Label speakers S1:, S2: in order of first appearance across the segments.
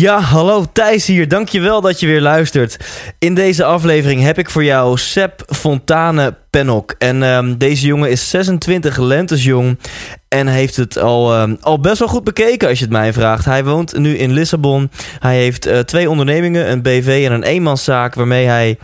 S1: Ja, hallo Thijs hier. Dankjewel dat je weer luistert. In deze aflevering heb ik voor jou Seb Fontane Pennock. En ehm, deze jongen is 26 lentes jong en heeft het al, ehm, al best wel goed bekeken als je het mij vraagt. Hij woont nu in Lissabon. Hij heeft eh, twee ondernemingen, een BV en een eenmanszaak waarmee hij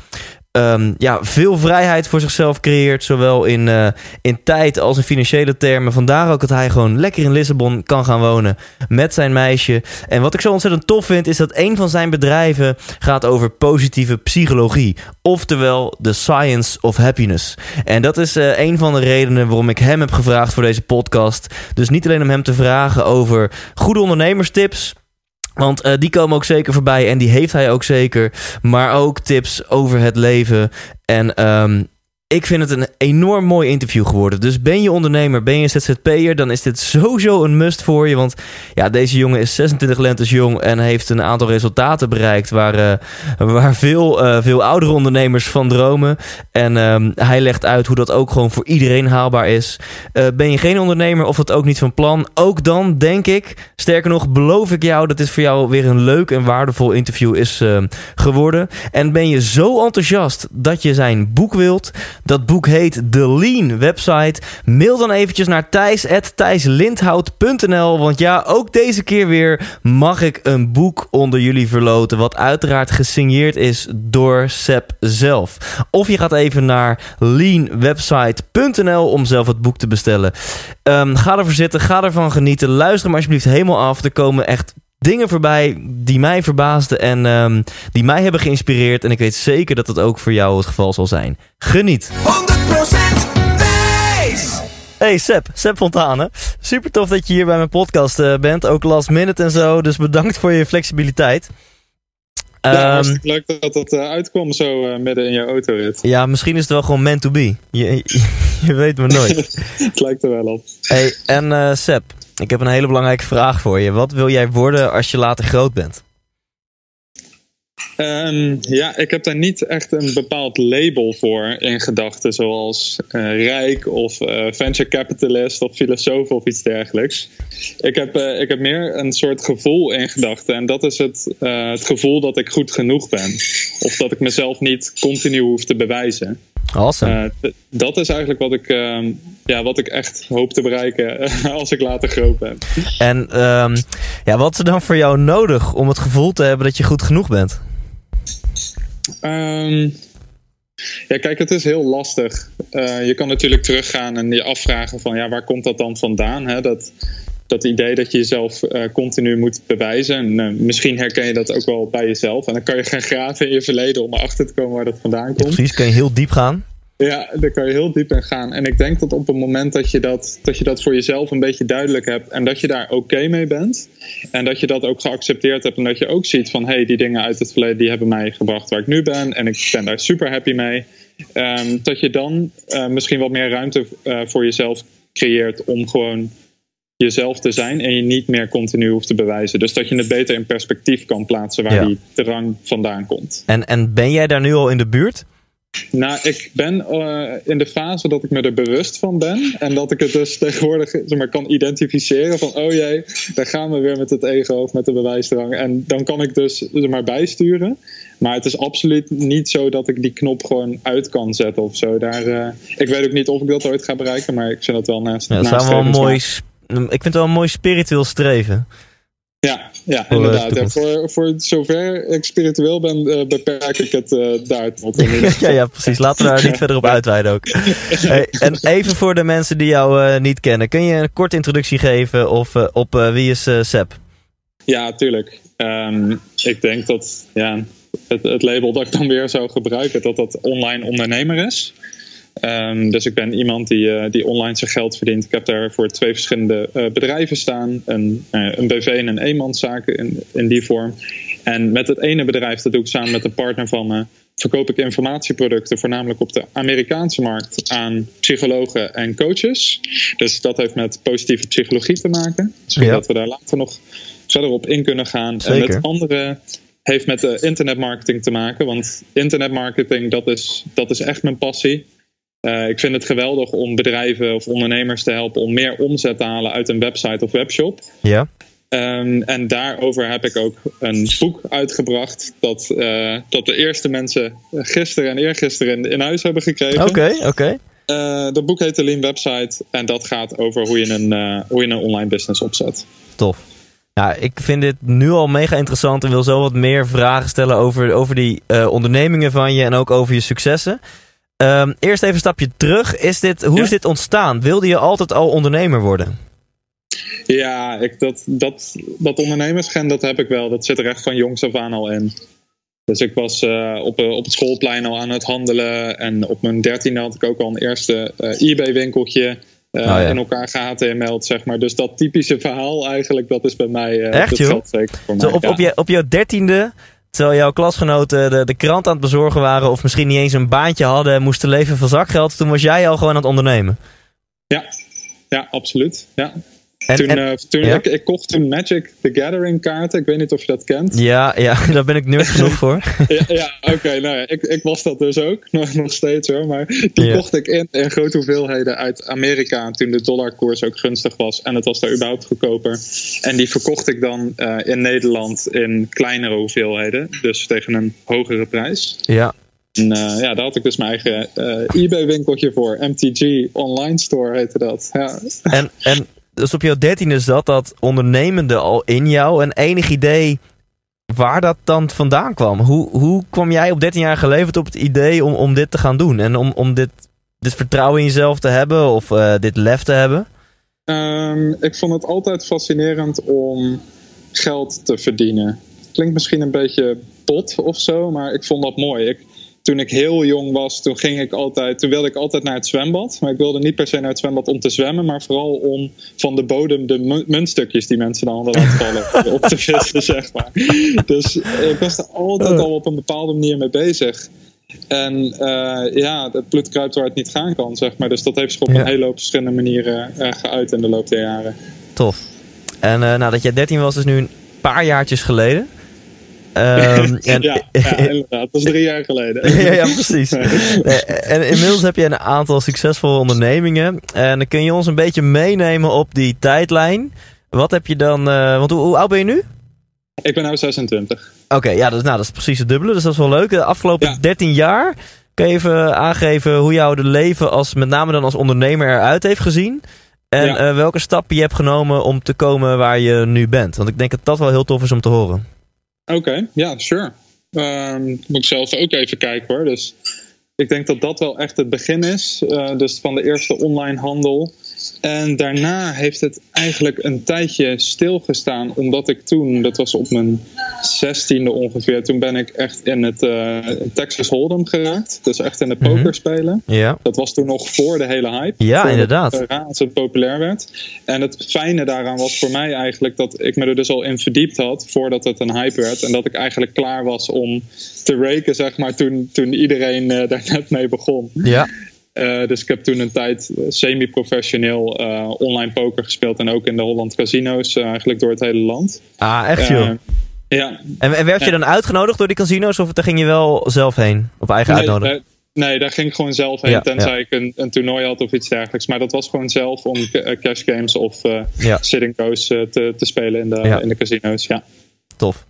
S1: ehm, ja, veel vrijheid voor zichzelf creëert. Zowel in, eh, in tijd als in financiële termen. Vandaar ook dat hij gewoon lekker in Lissabon kan gaan wonen met zijn meisje. En wat ik zo ontzettend tof vind, is dat een van zijn bedrijven gaat over positieve psychologie. Oftewel de science of happiness. En dat is eh, een van de redenen waarom ik hem heb gevraagd voor deze podcast. Dus niet alleen om hem te vragen over goede ondernemerstips. Want eh, die komen ook zeker voorbij en die heeft hij ook zeker. Maar ook tips over het leven. En ehm, ik vind het een enorm mooi interview geworden. Dus ben je ondernemer, ben je ZZP'er, dan is dit sowieso een must voor je. Want ja, deze jongen is 26 lentes jong en heeft een aantal resultaten bereikt waar, eh, waar veel, eh, veel oudere ondernemers van dromen. En ehm, hij legt uit hoe dat ook gewoon voor iedereen haalbaar is. Eh, ben je geen ondernemer of het ook niet van plan? Ook dan denk ik, sterker nog, beloof ik jou dat dit voor jou weer een leuk en waardevol interview is geworden. En ben je zo enthousiast dat je zijn boek wilt? Dat boek heet The Lean Website. Mail dan eventjes naar thijs.thijslindhout.nl Want ja, ook deze keer weer mag ik een boek onder jullie verloten. Wat uiteraard gesigneerd is door Seb zelf. Of je gaat even naar leanwebsite.nl om zelf het boek te bestellen. Ehm, ga ervoor zitten, ga ervan genieten. Luister maar alsjeblieft helemaal af. Er komen echt dingen voorbij die mij verbaasden en ehm, die mij hebben geïnspireerd. En ik weet zeker dat dat ook voor jou het geval zal zijn. Geniet!
S2: 100% Thijs.
S1: Hey Seb, Seb Fontane. Super tof dat je hier bij mijn podcast eh, bent. Ook last minute en zo. Dus bedankt voor je flexibiliteit.
S3: Ja,
S1: Ehm,
S3: hartstikke leuk dat het eh, uitkwam zo eh, midden in je autorit.
S1: ja, misschien is het wel gewoon meant to be. Je, je, je weet maar nooit.
S3: het lijkt er wel op.
S1: Hey, en eh Seb, ik heb een hele belangrijke vraag voor je. Wat wil jij worden als je later groot bent?
S3: Ehm, ja, ik heb daar niet echt een bepaald label voor in gedachten, zoals eh, rijk of eh, venture capitalist of filosoof of iets dergelijks. Ik heb, eh, ik heb meer een soort gevoel in gedachten en dat is het, het gevoel dat ik goed genoeg ben. Of dat ik mezelf niet continu hoef te bewijzen.
S1: Awesome.
S3: Dat is eigenlijk wat ik, ehm, ja, wat ik echt hoop te bereiken als ik later groot ben.
S1: En ehm, ja, wat is er dan voor jou nodig om het gevoel te hebben dat je goed genoeg bent?
S3: Ehm, ja, kijk, het is heel lastig. Eh, je kan natuurlijk teruggaan en je afvragen van ja, waar komt dat dan vandaan? Hè? Dat, dat idee dat je jezelf eh, continu moet bewijzen. En, eh, misschien herken je dat ook wel bij jezelf. En dan kan je gaan graven in je verleden om erachter te komen waar dat vandaan komt.
S1: Precies, kun je heel diep gaan.
S3: Ja, daar kan je heel diep in gaan. En ik denk dat op het moment dat je dat, dat je dat voor jezelf een beetje duidelijk hebt en dat je daar oké mee bent en dat je dat ook geaccepteerd hebt en dat je ook ziet van hé, hey, die dingen uit het verleden die hebben mij gebracht waar ik nu ben en ik ben daar super happy mee. ehm, dat je dan eh, misschien wat meer ruimte eh, voor jezelf creëert om gewoon jezelf te zijn en je niet meer continu hoeft te bewijzen. Dus dat je het beter in perspectief kan plaatsen waar
S1: Ja.
S3: die drang vandaan komt.
S1: En, en ben jij daar nu al in de buurt?
S3: Nou, ik ben uh, in de fase dat ik me er bewust van ben. En dat ik het dus tegenwoordig zeg maar, kan identificeren van... oh jee, daar gaan we weer met het ego of met de bewijsdrang. En dan kan ik dus zeg maar, bijsturen. Maar het is absoluut niet zo dat ik die knop gewoon uit kan zetten of zo. Daar, uh, ik weet ook niet of ik dat ooit ga bereiken, maar ik vind dat wel naast.
S1: Ja, dat
S3: naast
S1: zou wel een mooi, ik vind het wel een mooi spiritueel streven.
S3: Ja, ja voor inderdaad. Ja, voor, voor zover ik spiritueel ben, uh, beperk ik het uh, daar tot.
S1: ja, ja, precies. Laten we daar niet verder op uitweiden ook. Hey, en even voor de mensen die jou uh, niet kennen. Kun je een korte introductie geven of, op wie is Seb?
S3: Ja, tuurlijk. Um, ik denk dat ja, het, het, label dat ik dan weer zou gebruiken, dat dat online ondernemer is. Um, dus ik ben iemand die, uh, die online zijn geld verdient. Ik heb daar voor twee verschillende uh, bedrijven staan. Een, uh, een BV en een eenmanszaken in, in die vorm. En met het ene bedrijf, dat doe ik samen met een partner van me, verkoop ik informatieproducten, voornamelijk op de Amerikaanse markt, aan psychologen en coaches. Dus dat heeft met positieve psychologie te maken. Zodat ja. we daar later nog verder op in kunnen gaan.
S1: Zeker.
S3: En met andere heeft met internetmarketing te maken. Want internetmarketing, dat is, dat is echt mijn passie. Uh, ik vind het geweldig om bedrijven of ondernemers te helpen om meer omzet te halen uit een website of webshop.
S1: Ja.
S3: Um, en daarover heb ik ook een boek uitgebracht dat, uh, dat de eerste mensen gisteren en eergisteren in, in huis hebben gekregen.
S1: Oké, okay, oké. Okay.
S3: Uh, dat boek heet de Lean Website en dat gaat over hoe je een, hoe je een online business opzet.
S1: Tof. Ja, ik vind dit nu al mega interessant en wil zo wat meer vragen stellen over, over die ondernemingen van je en ook over je successen. Um, eerst even een stapje terug. Is dit, hoe ja? is dit ontstaan? Wilde je altijd al ondernemer worden?
S3: Ja, ik, dat, dat, dat ondernemersgen dat heb ik wel. Dat zit er echt van jongs af aan al in. Dus ik was uh, op, op het schoolplein al aan het handelen. En op mijn dertiende had ik ook al een eerste uh, eBay-winkeltje. Uh, oh, ja. in elkaar geHTML'd, zeg maar. Dus dat typische verhaal eigenlijk, dat is bij mij... Uh,
S1: Echt, joh?
S3: Zeker voor
S1: Zo
S3: mij,
S1: op,
S3: ja.
S1: op, je, op jouw dertiende, terwijl jouw klasgenoten de, de krant aan het bezorgen waren... of misschien niet eens een baantje hadden en moesten leven van zakgeld... toen was jij al gewoon aan het ondernemen?
S3: Ja, ja absoluut. Ja.
S1: En,
S3: toen,
S1: en,
S3: uh, toen
S1: ja?
S3: ik, ik kocht toen Magic the Gathering kaarten. Ik weet niet of je dat kent.
S1: Ja, ja daar ben ik nerd genoeg voor.
S3: ja, ja oké. Okay, nou ja, ik, ik was dat dus ook. Nog, nog steeds hoor. Maar die kocht ik in, in grote hoeveelheden uit Amerika. Toen de dollarkoers ook gunstig was. En het was daar überhaupt goedkoper. En die verkocht ik dan eh, in Nederland in kleinere hoeveelheden. Dus tegen een hogere prijs.
S1: Ja,
S3: En eh, ja, daar had ik dus mijn eigen eh, eBay-winkeltje voor. MTG Online Store heette dat. Ja.
S1: en, en dus op jouw dertiende is dat dat ondernemende al in jou. En enig idee waar dat dan vandaan kwam? Hoe, hoe kwam jij op 13 jaar geleverd op het idee om, om dit te gaan doen? En om, om dit, dit vertrouwen in jezelf te hebben of uh, dit lef te hebben?
S3: Um, ik vond het altijd fascinerend om geld te verdienen. Klinkt misschien een beetje bot of zo, maar ik vond dat mooi. Toen ik heel jong was, toen ging ik altijd, toen wilde ik altijd naar het zwembad. Maar ik wilde niet per se naar het zwembad om te zwemmen, maar vooral om van de bodem de muntstukjes die mensen dan hadden laten vallen op te vissen, zeg maar. Dus ik was er altijd al op een bepaalde manier mee bezig. En uh, ja, het bloed kruipt waar het niet gaan kan, zeg maar. Dus dat heeft zich op
S1: Ja.
S3: een hele hoop verschillende manieren uh, geuit in de loop der jaren.
S1: Tof. En uh, nou, dat jij 13 was, is nu een paar jaartjes geleden. Um, en,
S3: ja, ja, inderdaad. Dat was drie jaar geleden.
S1: ja, ja, precies. Eh, en inmiddels heb je een aantal succesvolle ondernemingen. En dan kun je ons een beetje meenemen op die tijdlijn. Wat heb je dan... Uh, want hoe, hoe, oud ben je nu?
S3: Ik ben nu 26.
S1: Oké, okay, ja, dat, nou, dat is precies het dubbele. Dus dat is wel leuk. De afgelopen
S3: Ja.
S1: 13 jaar... Kun je even aangeven hoe jouw leven als, met name dan als ondernemer eruit heeft gezien? En
S3: Ja.
S1: uh, welke stappen je hebt genomen om te komen waar je nu bent? Want ik denk dat dat wel heel tof is om te horen.
S3: Oké, ja, sure. Um, moet ik zelf ook even kijken hoor. Dus ik denk dat dat wel echt het begin is. Uh, dus van de eerste online handel. En daarna heeft het eigenlijk een tijdje stilgestaan. Omdat ik toen, dat was op mijn zestiende ongeveer. Toen ben ik echt in het uh, Texas Hold'em geraakt. Dus echt in het
S1: Mhm.
S3: poker spelen.
S1: Ja,
S3: Dat was toen nog voor de hele hype.
S1: ja inderdaad.
S3: het uh, razend populair werd. En het fijne daaraan was voor mij eigenlijk dat ik me er dus al in verdiept had voordat het een hype werd. En dat ik eigenlijk klaar was om te raken, zeg maar, toen, toen iedereen uh, daar net mee begon.
S1: Ja,
S3: Uh, dus ik heb toen een tijd uh, semi-professioneel uh, online poker gespeeld. En ook in de Holland casino's, uh, eigenlijk door het hele land.
S1: ah, echt joh.
S3: Ja.
S1: En, en werd je dan uitgenodigd door die casino's of daar ging je wel zelf heen op eigen
S3: Nee,
S1: uitnodiging?
S3: nee, daar ging ik gewoon zelf heen.
S1: Ja,
S3: tenzij
S1: ja.
S3: ik een, een toernooi had of iets dergelijks. Maar dat was gewoon zelf om eh, cash games of eh sitting eh, te, te spelen in de, in de casino's. Ja.
S1: Tof.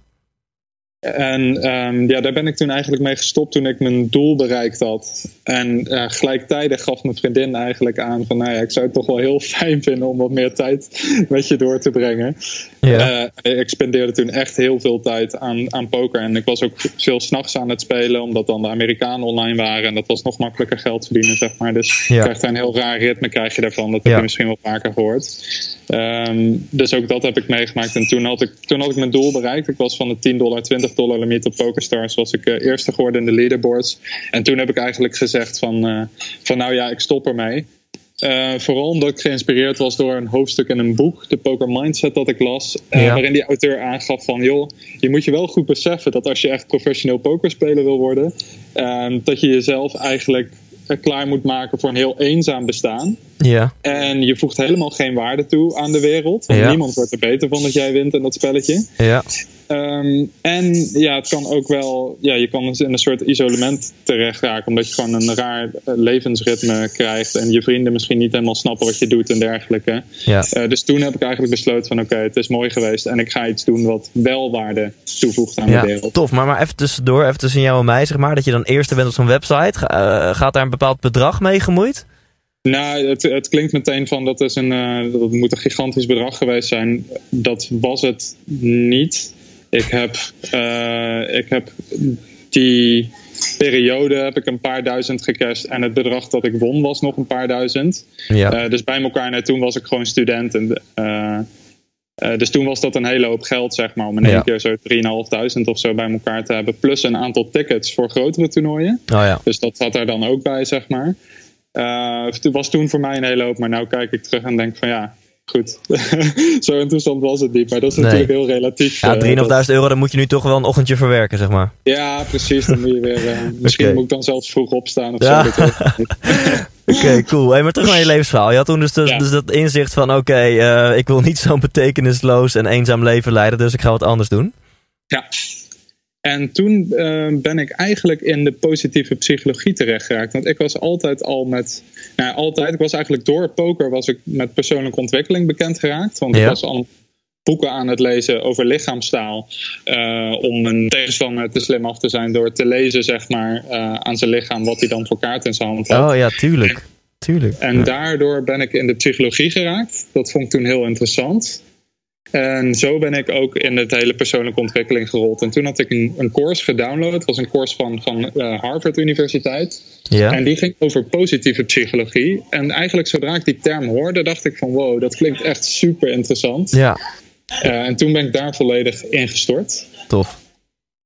S3: En ehm, ja, daar ben ik toen eigenlijk mee gestopt toen ik mijn doel bereikt had. En eh, gelijktijdig gaf mijn vriendin eigenlijk aan van... nou ja, ik zou het toch wel heel fijn vinden om wat meer tijd met je door te brengen.
S1: Ja.
S3: Eh, ik spendeerde toen echt heel veel tijd aan, aan poker. En ik was ook veel s'nachts aan het spelen, omdat dan de Amerikanen online waren. En dat was nog makkelijker geld verdienen, zeg maar. Dus
S1: Ja.
S3: je krijgt een heel raar ritme krijg je daarvan. Dat heb
S1: Ja.
S3: je misschien wel vaker gehoord. Ehm, dus ook dat heb ik meegemaakt. En toen had ik, toen had ik mijn doel bereikt. Ik was van de 10 dollar, 20 dollar limiet op PokerStars. Was ik eh, eerste geworden in de leaderboards. En toen heb ik eigenlijk gezegd van, eh, van nou ja, ik stop ermee. Eh, vooral omdat ik geïnspireerd was door een hoofdstuk in een boek, de Poker Mindset, dat ik las.
S1: Ja.
S3: Waarin die auteur aangaf van, joh, je moet je wel goed beseffen dat als je echt professioneel pokerspeler wil worden, eh, dat je jezelf eigenlijk klaar moet maken voor een heel eenzaam bestaan.
S1: Ja.
S3: En je voegt helemaal geen waarde toe aan de wereld. Want
S1: Ja.
S3: niemand wordt er beter van dat jij wint in dat spelletje.
S1: Ja.
S3: Ehm, en ja, het kan ook wel, ja, je kan dus in een soort isolement terecht raken, omdat je gewoon een raar eh, levensritme krijgt en je vrienden misschien niet helemaal snappen wat je doet en dergelijke.
S1: Ja.
S3: Eh, dus toen heb ik eigenlijk besloten van oké, het is mooi geweest en ik ga iets doen wat wel waarde toevoegt aan de
S1: Ja,
S3: wereld.
S1: tof. Maar, maar even tussendoor, even tussen jou en mij, zeg maar. Dat je dan eerste bent op zo'n website. Eh, gaat daar een bepaald bedrag mee gemoeid?
S3: Nou, het, het klinkt meteen van dat, is een, dat moet een gigantisch bedrag geweest zijn. Dat was het niet. Ik heb, eh, ik heb die periode heb ik een paar duizend gecashed. En het bedrag dat ik won was nog een paar duizend.
S1: Ja.
S3: Eh, dus bij elkaar, net toen was ik gewoon student. En, eh, dus toen was dat een hele hoop geld, zeg maar. Om in één
S1: Ja.
S3: keer zo 3.500 of zo bij elkaar te hebben. Plus een aantal tickets voor grotere toernooien.
S1: oh ja.
S3: Dus dat zat er dan ook bij, zeg maar. Het was toen voor mij een hele hoop, maar nu kijk ik terug en denk van ja, goed. Zo interessant was het niet, maar dat is
S1: Nee.
S3: natuurlijk heel relatief.
S1: Ja,
S3: eh,
S1: 3.500 euro, dan moet je nu toch wel een ochtendje verwerken, zeg maar.
S3: dat- ja, precies. Dan moet je weer. eh, misschien moet ik dan zelfs vroeg opstaan of
S1: Ja.
S3: zo. dat.
S1: Oké, cool. Hey, maar terug naar je levensverhaal. Je had toen dus, dus,
S3: Ja.
S1: dus dat inzicht van... oké, eh, ik wil niet zo'n betekenisloos en eenzaam leven leiden... dus ik ga wat anders doen.
S3: Ja. En toen eh, ben ik eigenlijk in de positieve psychologie terechtgeraakt. Want ik was altijd al met. Nou, altijd. Ik was eigenlijk door poker was ik met persoonlijke ontwikkeling bekend geraakt. Want
S1: Ja.
S3: ik was al boeken aan het lezen over lichaamstaal. eh, om een tegenstander te slim af te zijn door te lezen, zeg maar, eh, aan zijn lichaam wat hij dan voor kaart in zijn hand had.
S1: Oh ja, tuurlijk. Tuurlijk.
S3: En
S1: Ja.
S3: daardoor ben ik in de psychologie geraakt. Dat vond ik toen heel interessant. En zo ben ik ook in het hele persoonlijke ontwikkeling gerold. En toen had ik een, een course gedownload. Het was een course van, van eh, Harvard Universiteit.
S1: Ja?
S3: En die ging over positieve psychologie. En eigenlijk zodra ik die term hoorde, dacht ik van wow, dat klinkt echt super interessant.
S1: Ja,
S3: Eh, en toen ben ik daar volledig ingestort.
S1: tof.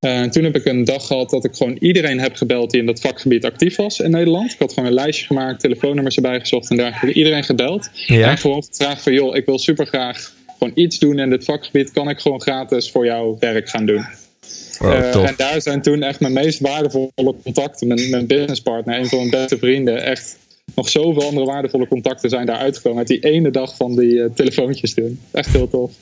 S3: En toen heb ik een dag gehad dat ik gewoon iedereen heb gebeld die in dat vakgebied actief was in Nederland. Ik had gewoon een lijstje gemaakt, telefoonnummers erbij gezocht en dergelijke. Iedereen gebeld.
S1: Ja?
S3: En gewoon gevraagd van joh, ik wil super graag gewoon iets doen in dit vakgebied. Kan ik gewoon gratis voor jou werk gaan doen?
S1: Wow,
S3: Eh, en daar zijn toen echt mijn meest waardevolle contacten. Mijn, mijn businesspartner, een van mijn beste vrienden. Echt nog zoveel andere waardevolle contacten zijn daar uitgekomen. Uit die ene dag van die eh, telefoontjes toen. Echt heel tof.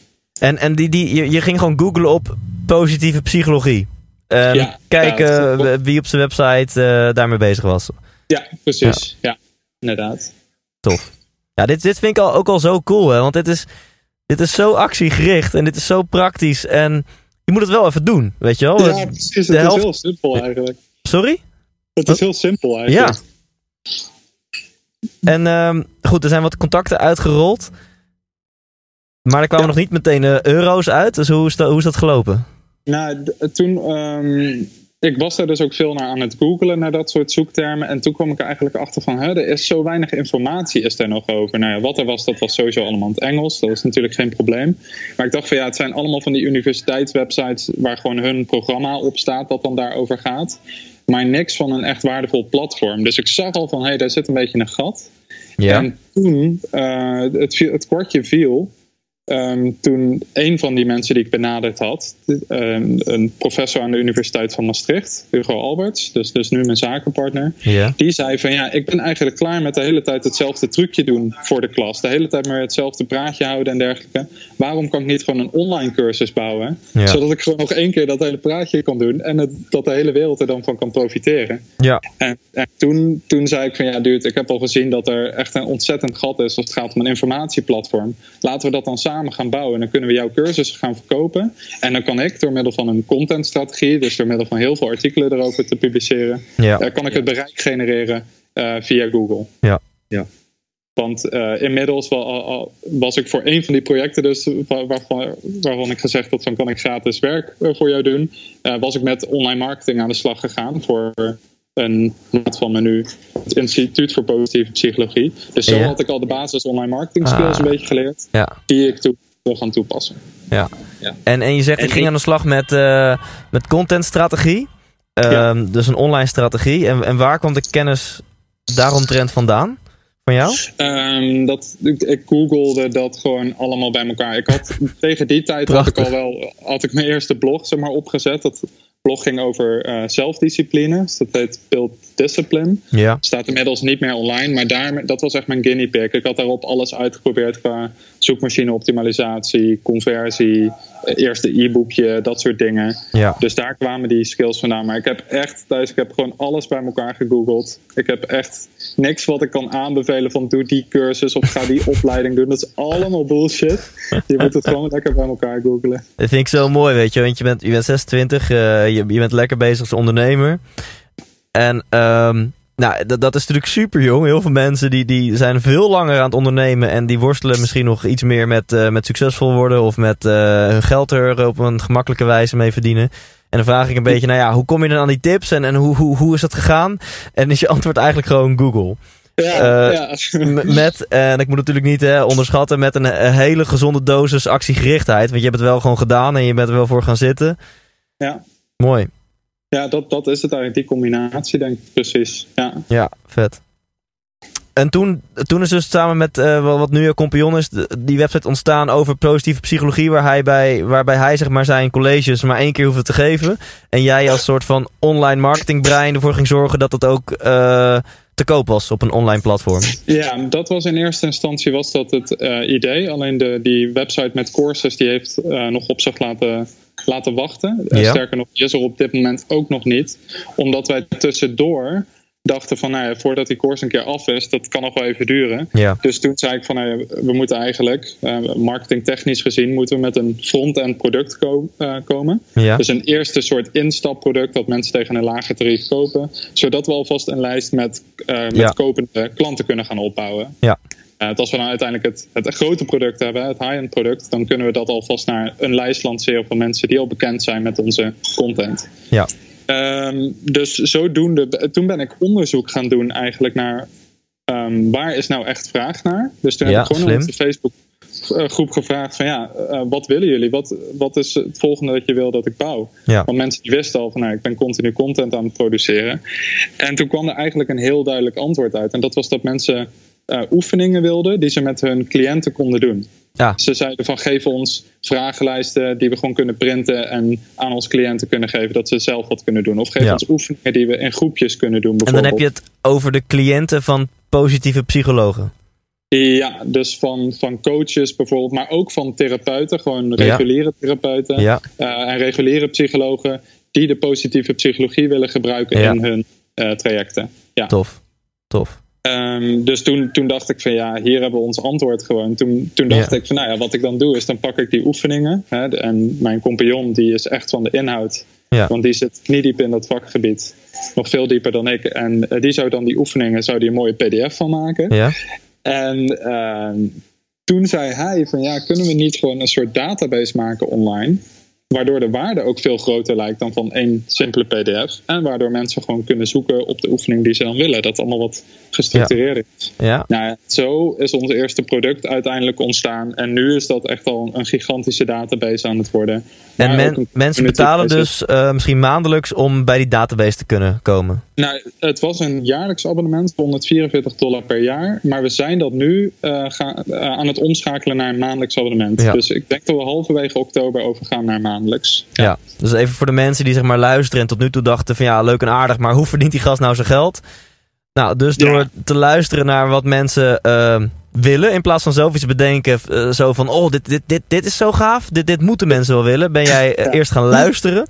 S1: En, en die, die, je, je ging gewoon googlen op positieve psychologie.
S3: Ja,
S1: kijken
S3: ja, klopt.
S1: wie op zijn website eh, daarmee bezig was.
S3: Ja, precies. Ja, inderdaad.
S1: Tof. Ja, dit, dit vind ik al, ook al zo cool, hè? Want dit is, dit is zo actiegericht en dit is zo praktisch. En je moet het wel even doen, weet je wel?
S3: Ja, precies. Het
S1: de
S3: is
S1: helft-
S3: heel simpel eigenlijk.
S1: Sorry?
S3: Het is heel simpel eigenlijk.
S1: Ja. En ehm, goed, er zijn wat contacten uitgerold. Maar er kwamen
S3: Ja.
S1: nog niet meteen eh, euro's uit. Dus hoe is dat, hoe is dat gelopen?
S3: Nou, toen, ehm, ik was daar dus ook veel naar aan het googelen, naar dat soort zoektermen. En toen kwam ik er eigenlijk achter van, hè, er is zo weinig informatie is er nog over. Nou ja, wat er was, dat was sowieso allemaal in het Engels. Dat is natuurlijk geen probleem. Maar ik dacht van ja, het zijn allemaal van die universiteitswebsites waar gewoon hun programma op staat dat dan daarover gaat. Maar niks van een echt waardevol platform. Dus ik zag al van, hé, hey, daar zit een beetje een gat.
S1: Ja.
S3: En toen uh, het, het kwartje viel ehm, toen een van die mensen die ik benaderd had, ehm, een professor aan de Universiteit van Maastricht, Hugo Alberts, dus, dus nu mijn zakenpartner, die zei van ja, ik ben eigenlijk klaar met de hele tijd hetzelfde trucje doen voor de klas. De hele tijd maar hetzelfde praatje houden en dergelijke. Waarom kan ik niet gewoon een online cursus bouwen? Zodat ik gewoon nog één keer dat hele praatje kan doen en het, dat de hele wereld er dan van kan profiteren.
S1: Ja.
S3: En, en toen, toen zei ik van ja, dude, ik heb al gezien dat er echt een ontzettend gat is als het gaat om een informatieplatform. Laten we dat dan samen gaan bouwen. En dan kunnen we jouw cursussen gaan verkopen. En dan kan ik door middel van een contentstrategie, dus door middel van heel veel artikelen erover te publiceren,
S1: Ja.
S3: eh, kan ik het bereik genereren eh, via Google.
S1: Ja.
S4: Ja.
S3: Want eh, inmiddels wa- al- al- was ik voor een van die projecten, dus wa- waarvan, waarvan ik gezegd had: van kan ik gratis werk voor jou doen, eh, was ik met online marketing aan de slag gegaan voor een maat van me nu, het Instituut voor Positieve Psychologie. Dus zo
S1: Ja.
S3: had ik al de basis online marketing skills
S1: Ah.
S3: een beetje geleerd,
S1: Ja.
S3: die ik toen wil gaan toepassen.
S1: Ja.
S4: Ja.
S1: En, en je zegt,
S4: En
S1: ik ging
S4: ik-
S1: aan de slag met, eh met contentstrategie. Ehm,
S3: Ja.
S1: Dus een online strategie. En, en waar kwam de kennis daaromtrent vandaan? Van jou?
S3: Ehm, dat, ik, ik googelde dat gewoon allemaal bij elkaar. Ik had, tegen die tijd had ik al wel had ik mijn eerste blog zeg maar, opgezet. Dat blog ging over eh, zelfdiscipline. Dus dat heet Build Discipline.
S1: Ja.
S3: Staat inmiddels niet meer online, maar daar, dat was echt mijn guinea pig. Ik had daarop alles uitgeprobeerd qua zoekmachine optimalisatie, conversie, eh, eerste e-boekje, dat soort dingen.
S1: Ja.
S3: Dus daar kwamen die skills vandaan. Maar ik heb echt thuis, ik heb gewoon alles bij elkaar gegoogeld. Ik heb echt niks wat ik kan aanbevelen van doe die cursus of ga die opleiding doen. Dat is allemaal bullshit. Je moet het gewoon lekker bij elkaar googlen.
S1: Dat vind ik zo mooi, weet je. Want je bent, je bent 26, eh, je, je bent lekker bezig als ondernemer. En ehm, nou, dat, dat is natuurlijk super jong. Heel veel mensen die, die zijn veel langer aan het ondernemen. En die worstelen misschien nog iets meer met, eh, met succesvol worden. Of met eh, hun geld er op een gemakkelijke wijze mee verdienen. En dan vraag ik een beetje, nou ja, hoe kom je dan aan die tips? En, en hoe, hoe, hoe is dat gegaan? En is je antwoord eigenlijk gewoon Google.
S3: Ja,
S1: Eh,
S3: ja.
S1: Met, en ik moet natuurlijk niet hè, onderschatten, met een, een hele gezonde dosis actiegerichtheid. Want je hebt het wel gewoon gedaan en je bent er wel voor gaan zitten.
S3: ja.
S1: Mooi.
S3: Ja dat, dat is het eigenlijk, die combinatie denk ik precies. Ja.
S1: Ja, vet. En toen, toen is dus samen met eh, wat nu jouw compagnon is, die website ontstaan over positieve psychologie, waar hij bij, waarbij hij zeg maar zijn colleges maar één keer hoefde te geven. En jij als soort van online marketingbrein ervoor ging zorgen dat het ook eh, te koop was op een online platform.
S3: Ja, dat was in eerste instantie was dat het eh, idee. Alleen de, die website met courses die heeft nog op zich laten, laten wachten. Eh,
S1: Ja.
S3: Sterker nog, is er op dit moment ook nog niet. Omdat wij tussendoor dachten van, nou ja, voordat die course een keer af is, dat kan nog wel even duren.
S1: Ja,
S3: Dus toen zei ik van, nou ja, we moeten eigenlijk, eh, marketingtechnisch gezien, moeten we met een front-end product ko- eh, komen.
S1: ja,
S3: Dus een eerste soort instapproduct dat mensen tegen een lager tarief kopen. Zodat we alvast een lijst met, eh, met kopende klanten kunnen gaan opbouwen.
S1: ja,
S3: Eh, als we nou uiteindelijk het, het grote product hebben, het high-end product, dan kunnen we dat alvast naar een lijst lanceren van mensen die al bekend zijn met onze content.
S1: ja,
S3: Ehm, dus zodoende, toen ben ik onderzoek gaan doen eigenlijk naar ehm, waar is nou echt vraag naar. Dus toen
S1: Ja,
S3: heb ik gewoon op onze Facebook eh, groep gevraagd van ja, eh, wat willen jullie? Wat, wat is het volgende dat je wil dat ik bouw?
S1: ja,
S3: Want mensen die wisten al van nou, ik ben continu content aan het produceren. En toen kwam er eigenlijk een heel duidelijk antwoord uit. En dat was dat mensen eh, oefeningen wilden die ze met hun cliënten konden doen.
S1: ja,
S3: Ze zeiden van geef ons vragenlijsten die we gewoon kunnen printen en aan onze cliënten kunnen geven dat ze zelf wat kunnen doen. Of geef
S1: Ja.
S3: ons oefeningen die we in groepjes kunnen doen.
S1: En dan heb je het over de cliënten van positieve psychologen.
S3: Ja, dus van, van coaches bijvoorbeeld, maar ook van therapeuten, gewoon reguliere therapeuten
S1: Ja,
S3: eh, en reguliere psychologen die de positieve psychologie willen gebruiken in hun eh, trajecten. Ja.
S1: tof. Tof.
S3: Ehm, dus toen, toen dacht ik van ja, hier hebben we ons antwoord gewoon. Toen, toen dacht
S1: Ja.
S3: ik van nou ja, wat ik dan doe is dan pak ik die oefeningen. Hè, en mijn compagnon die is echt van de inhoud.
S1: Ja.
S3: Want die zit kniediep in dat vakgebied. Nog veel dieper dan ik. En eh, die zou dan die oefeningen zou die een mooie pdf van maken.
S1: Ja,
S3: En ehm, toen zei hij van ja, kunnen we niet gewoon een soort database maken online? Waardoor de waarde ook veel groter lijkt dan van één simpele PDF. En waardoor mensen gewoon kunnen zoeken op de oefening die ze dan willen. Dat allemaal wat gestructureerd is.
S1: Ja.
S3: Nou ja, zo is ons eerste product uiteindelijk ontstaan. En nu is dat echt al een gigantische database aan het worden.
S1: En men- mensen betalen dus eh, misschien maandelijks om bij die database te kunnen komen.
S3: Nou, het was een jaarlijks abonnement, 144 dollar per jaar. Maar we zijn dat nu eh, gaan, eh, aan het omschakelen naar een maandelijks abonnement.
S1: Ja.
S3: Dus ik denk dat we halverwege oktober overgaan naar maandelijks.
S1: Ja. Dus even voor de mensen die zeg maar luisteren en tot nu toe dachten van ja, leuk en aardig, maar hoe verdient die gast nou zijn geld? Nou, dus
S3: Ja.
S1: door te luisteren naar wat mensen eh, willen, in plaats van zelf iets bedenken, eh, zo van oh, dit, dit, dit, dit is zo gaaf, dit, dit moeten mensen wel willen, ben jij eh,
S3: Ja.
S1: eerst gaan luisteren.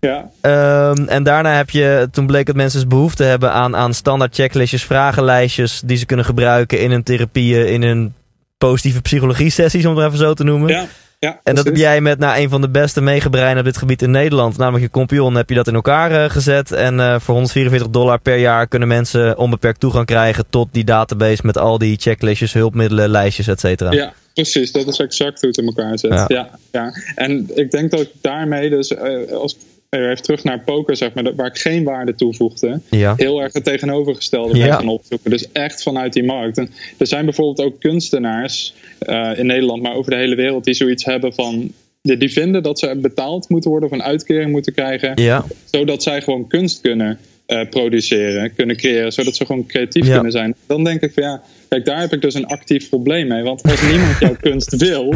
S3: Ja,
S1: Ehm, en daarna heb je, toen bleek dat mensen dus behoefte hebben aan, aan standaard checklistjes, vragenlijstjes die ze kunnen gebruiken in hun therapieën, in hun positieve psychologie sessies, om het even zo te noemen.
S3: ja, ja.
S1: En dat heb jij met nou, een van de beste meegebreinen op dit gebied in Nederland, namelijk je Compion, heb je dat in elkaar eh, gezet. En eh, voor 144 dollar per jaar kunnen mensen onbeperkt toegang krijgen tot die database met al die checklistjes, hulpmiddelen, lijstjes, et cetera.
S3: Ja, precies. Dat is exact hoe het in elkaar zit.
S1: Ja.
S3: Ja. Ja, En ik denk dat ik daarmee, dus eh, als even terug naar poker, zeg maar, waar ik geen waarde toevoegde,
S1: Ja.
S3: heel erg het tegenovergestelde
S1: Ja.
S3: gaan opzoeken. Dus echt vanuit die markt. En er zijn bijvoorbeeld ook kunstenaars eh, in Nederland, maar over de hele wereld, die zoiets hebben van. Die vinden dat ze betaald moeten worden of een uitkering moeten krijgen,
S1: Ja.
S3: zodat zij gewoon kunst kunnen eh, produceren, kunnen creëren, zodat ze gewoon creatief kunnen zijn. Dan denk ik van ja, kijk, daar heb ik dus een actief probleem mee. Want als niemand jouw kunst wil,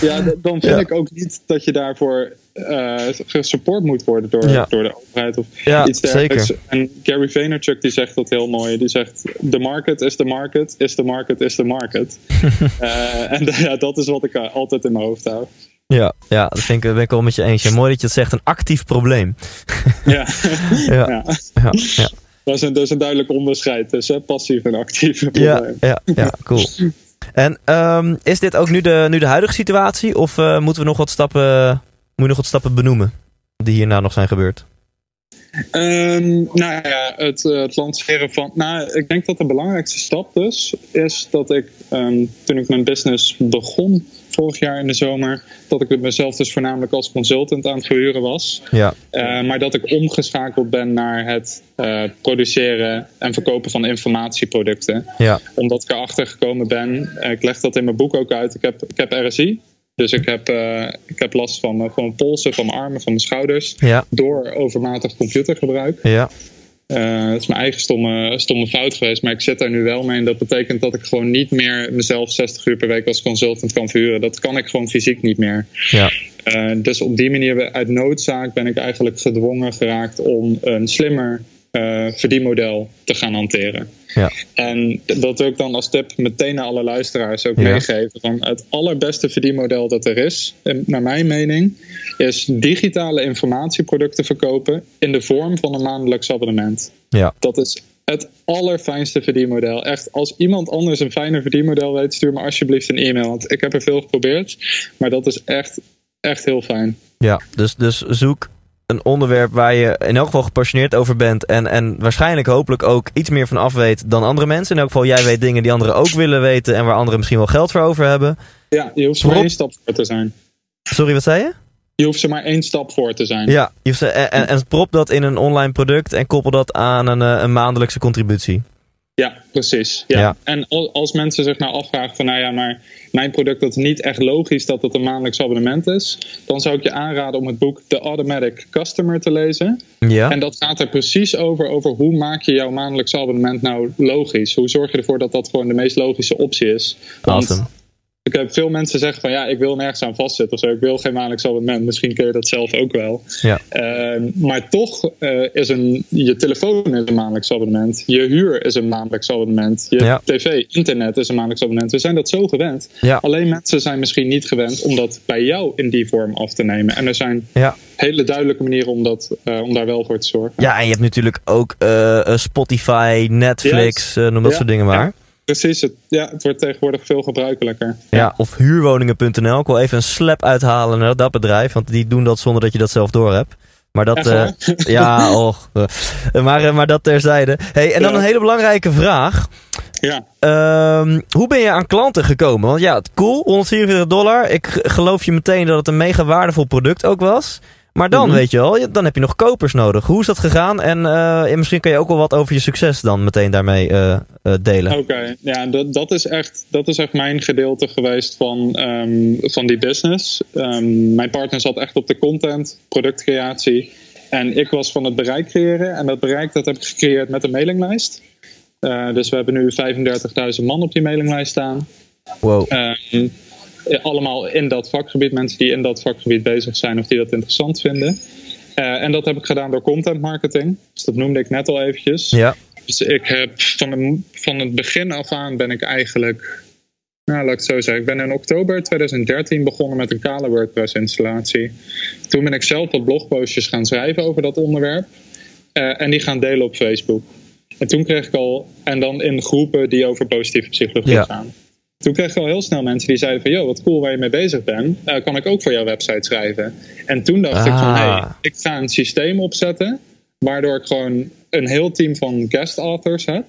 S3: ja, dan vind
S1: Ja.
S3: ik ook niet dat je daarvoor eh gesupport moet worden door,
S1: Ja.
S3: door de overheid of
S1: Ja,
S3: iets dergelijks.
S1: zeker.
S3: En Gary Vaynerchuk die zegt dat heel mooi. Die zegt: The market is the market, is the market is the market. Eh, en ja, dat is wat ik eh, altijd in mijn hoofd hou.
S1: Ja, ja, dat vind ik, ben ik wel met je eens. Ja, mooi dat je het zegt, een actief probleem.
S3: Ja.
S1: Ja,
S3: ja. Dat, is een, dat is een duidelijk onderscheid tussen passief en actief
S1: Ja, ja, ja, cool. En ehm, is dit ook nu de, nu de huidige situatie? Of eh, moeten we nog wat stappen, moet je nog wat stappen benoemen die hierna nog zijn gebeurd?
S3: Ehm, nou ja, het, eh, het lanceren van. Nou, ik denk dat de belangrijkste stap dus is dat ik ehm, toen ik mijn business begon vorig jaar in de zomer, dat ik mezelf dus voornamelijk als consultant aan het verhuren was.
S1: Ja,
S3: Eh, maar dat ik omgeschakeld ben naar het eh, produceren en verkopen van informatieproducten.
S1: ja,
S3: Omdat ik erachter gekomen ben, eh, ik leg dat in mijn boek ook uit, ik heb, ik heb RSI. Dus ik heb, ik heb last van, van mijn polsen, van mijn armen, van mijn schouders.
S1: ja,
S3: Door overmatig computergebruik.
S1: ja,
S3: Eh, dat is mijn eigen stomme, stomme fout geweest, maar ik zit daar nu wel mee. En dat betekent dat ik gewoon niet meer mezelf 60 uur per week als consultant kan verhuren. Dat kan ik gewoon fysiek niet meer.
S1: ja,
S3: Eh, dus op die manier, uit noodzaak, ben ik eigenlijk gedwongen geraakt om een slimmer eh, verdienmodel te gaan hanteren.
S1: ja,
S3: En dat wil ik dan als tip meteen naar alle luisteraars ook
S1: Ja.
S3: meegeven. Van het allerbeste verdienmodel dat er is, en naar mijn mening, is digitale informatieproducten verkopen in de vorm van een maandelijks abonnement.
S1: ja.
S3: Dat is het allerfijnste verdienmodel. Echt, als iemand anders een fijner verdienmodel weet, stuur me alsjeblieft een e-mail. Want ik heb er veel geprobeerd, maar dat is echt, echt heel fijn.
S1: ja. Dus, dus zoek een onderwerp waar je in elk geval gepassioneerd over bent en, en waarschijnlijk hopelijk ook iets meer van af weet dan andere mensen. In elk geval, jij weet dingen die anderen ook willen weten en waar anderen misschien wel geld voor over hebben.
S3: Ja, je hoeft er maar één stap voor te zijn.
S1: Sorry, wat zei je?
S3: Je hoeft er maar één stap voor te zijn.
S1: Ja, je hoeft- en, en, en prop dat in een online product en koppel dat aan een, eh, een maandelijkse contributie.
S3: Ja, precies. Ja.
S1: Ja.
S3: En al- als mensen zich nou afvragen van, nou ja, maar mijn product dat is niet echt logisch dat het een maandelijks abonnement is, dan zou ik je aanraden om het boek The Automatic Customer te lezen.
S1: Ja,
S3: En dat gaat er precies over, over hoe maak je jouw maandelijks abonnement nou logisch? Hoe zorg je ervoor dat dat gewoon de meest logische optie is? Want
S1: awesome.
S3: Ik heb veel mensen zeggen van ja, ik wil nergens aan vastzitten of zo. Ik wil geen maandelijks abonnement. Misschien kun je dat zelf ook wel.
S1: Ja.
S3: Ehm, maar toch eh, is een, je telefoon is een maandelijks abonnement. Je huur is een maandelijks abonnement. Je
S1: Ja.
S3: tv, internet is een maandelijks abonnement. We zijn dat zo gewend.
S1: Ja.
S3: Alleen mensen zijn misschien niet gewend om dat bij jou in die vorm af te nemen. En er zijn hele duidelijke manieren om, dat, eh, om daar wel voor te zorgen.
S1: ja, en je hebt natuurlijk ook eh, Spotify, Netflix, noem dat soort dingen maar.
S3: Precies, het, ja, het wordt tegenwoordig veel gebruikelijker.
S1: Ja, of huurwoningen.nl. Ik wil even een slap uithalen naar dat bedrijf, want die doen dat zonder dat je dat zelf door hebt. Maar dat, eh,
S3: waar?
S1: ja, och. eh, maar, eh, maar dat terzijde. Hey, en dan een hele belangrijke vraag.
S3: Ja.
S1: Ehm, hoe ben je aan klanten gekomen? Want ja, cool, 144 dollar. Ik geloof je meteen dat het een mega waardevol product ook was. Maar dan,
S3: Mhm.
S1: weet je wel, dan heb je nog kopers nodig. Hoe is dat gegaan? En eh, ja, misschien kan je ook wel wat over je succes dan meteen daarmee eh, eh, delen.
S3: Oké, ja, dat, dat, is echt, dat is echt mijn gedeelte geweest van, ehm, van die business. Ehm, mijn partner zat echt op de content, productcreatie. En ik was van het bereik creëren. En dat bereik dat heb ik gecreëerd met een mailinglijst. Eh, dus we hebben nu 35.000 man op die mailinglijst staan.
S1: Wow.
S3: Ehm, allemaal in dat vakgebied, mensen die in dat vakgebied bezig zijn of die dat interessant vinden. Eh, en dat heb ik gedaan door content marketing. Dus dat noemde ik net al eventjes.
S1: Ja,
S3: Dus ik heb van, de- van het begin af aan ben ik eigenlijk, nou laat ik het zo zeggen, ik ben in oktober 2013 begonnen met een kale WordPress installatie. Toen ben ik zelf wat blogpostjes gaan schrijven over dat onderwerp eh, en die gaan delen op Facebook. En toen kreeg ik al, en dan in groepen die over positieve psychologie
S1: Ja.
S3: gaan. Toen kreeg ik al heel snel mensen die zeiden van... joh, wat cool waar je mee bezig bent. Eh, kan ik ook voor jouw website schrijven? En toen dacht ik van...
S1: Ah.
S3: hey, ik ga een systeem opzetten... waardoor ik gewoon een heel team van guest authors heb...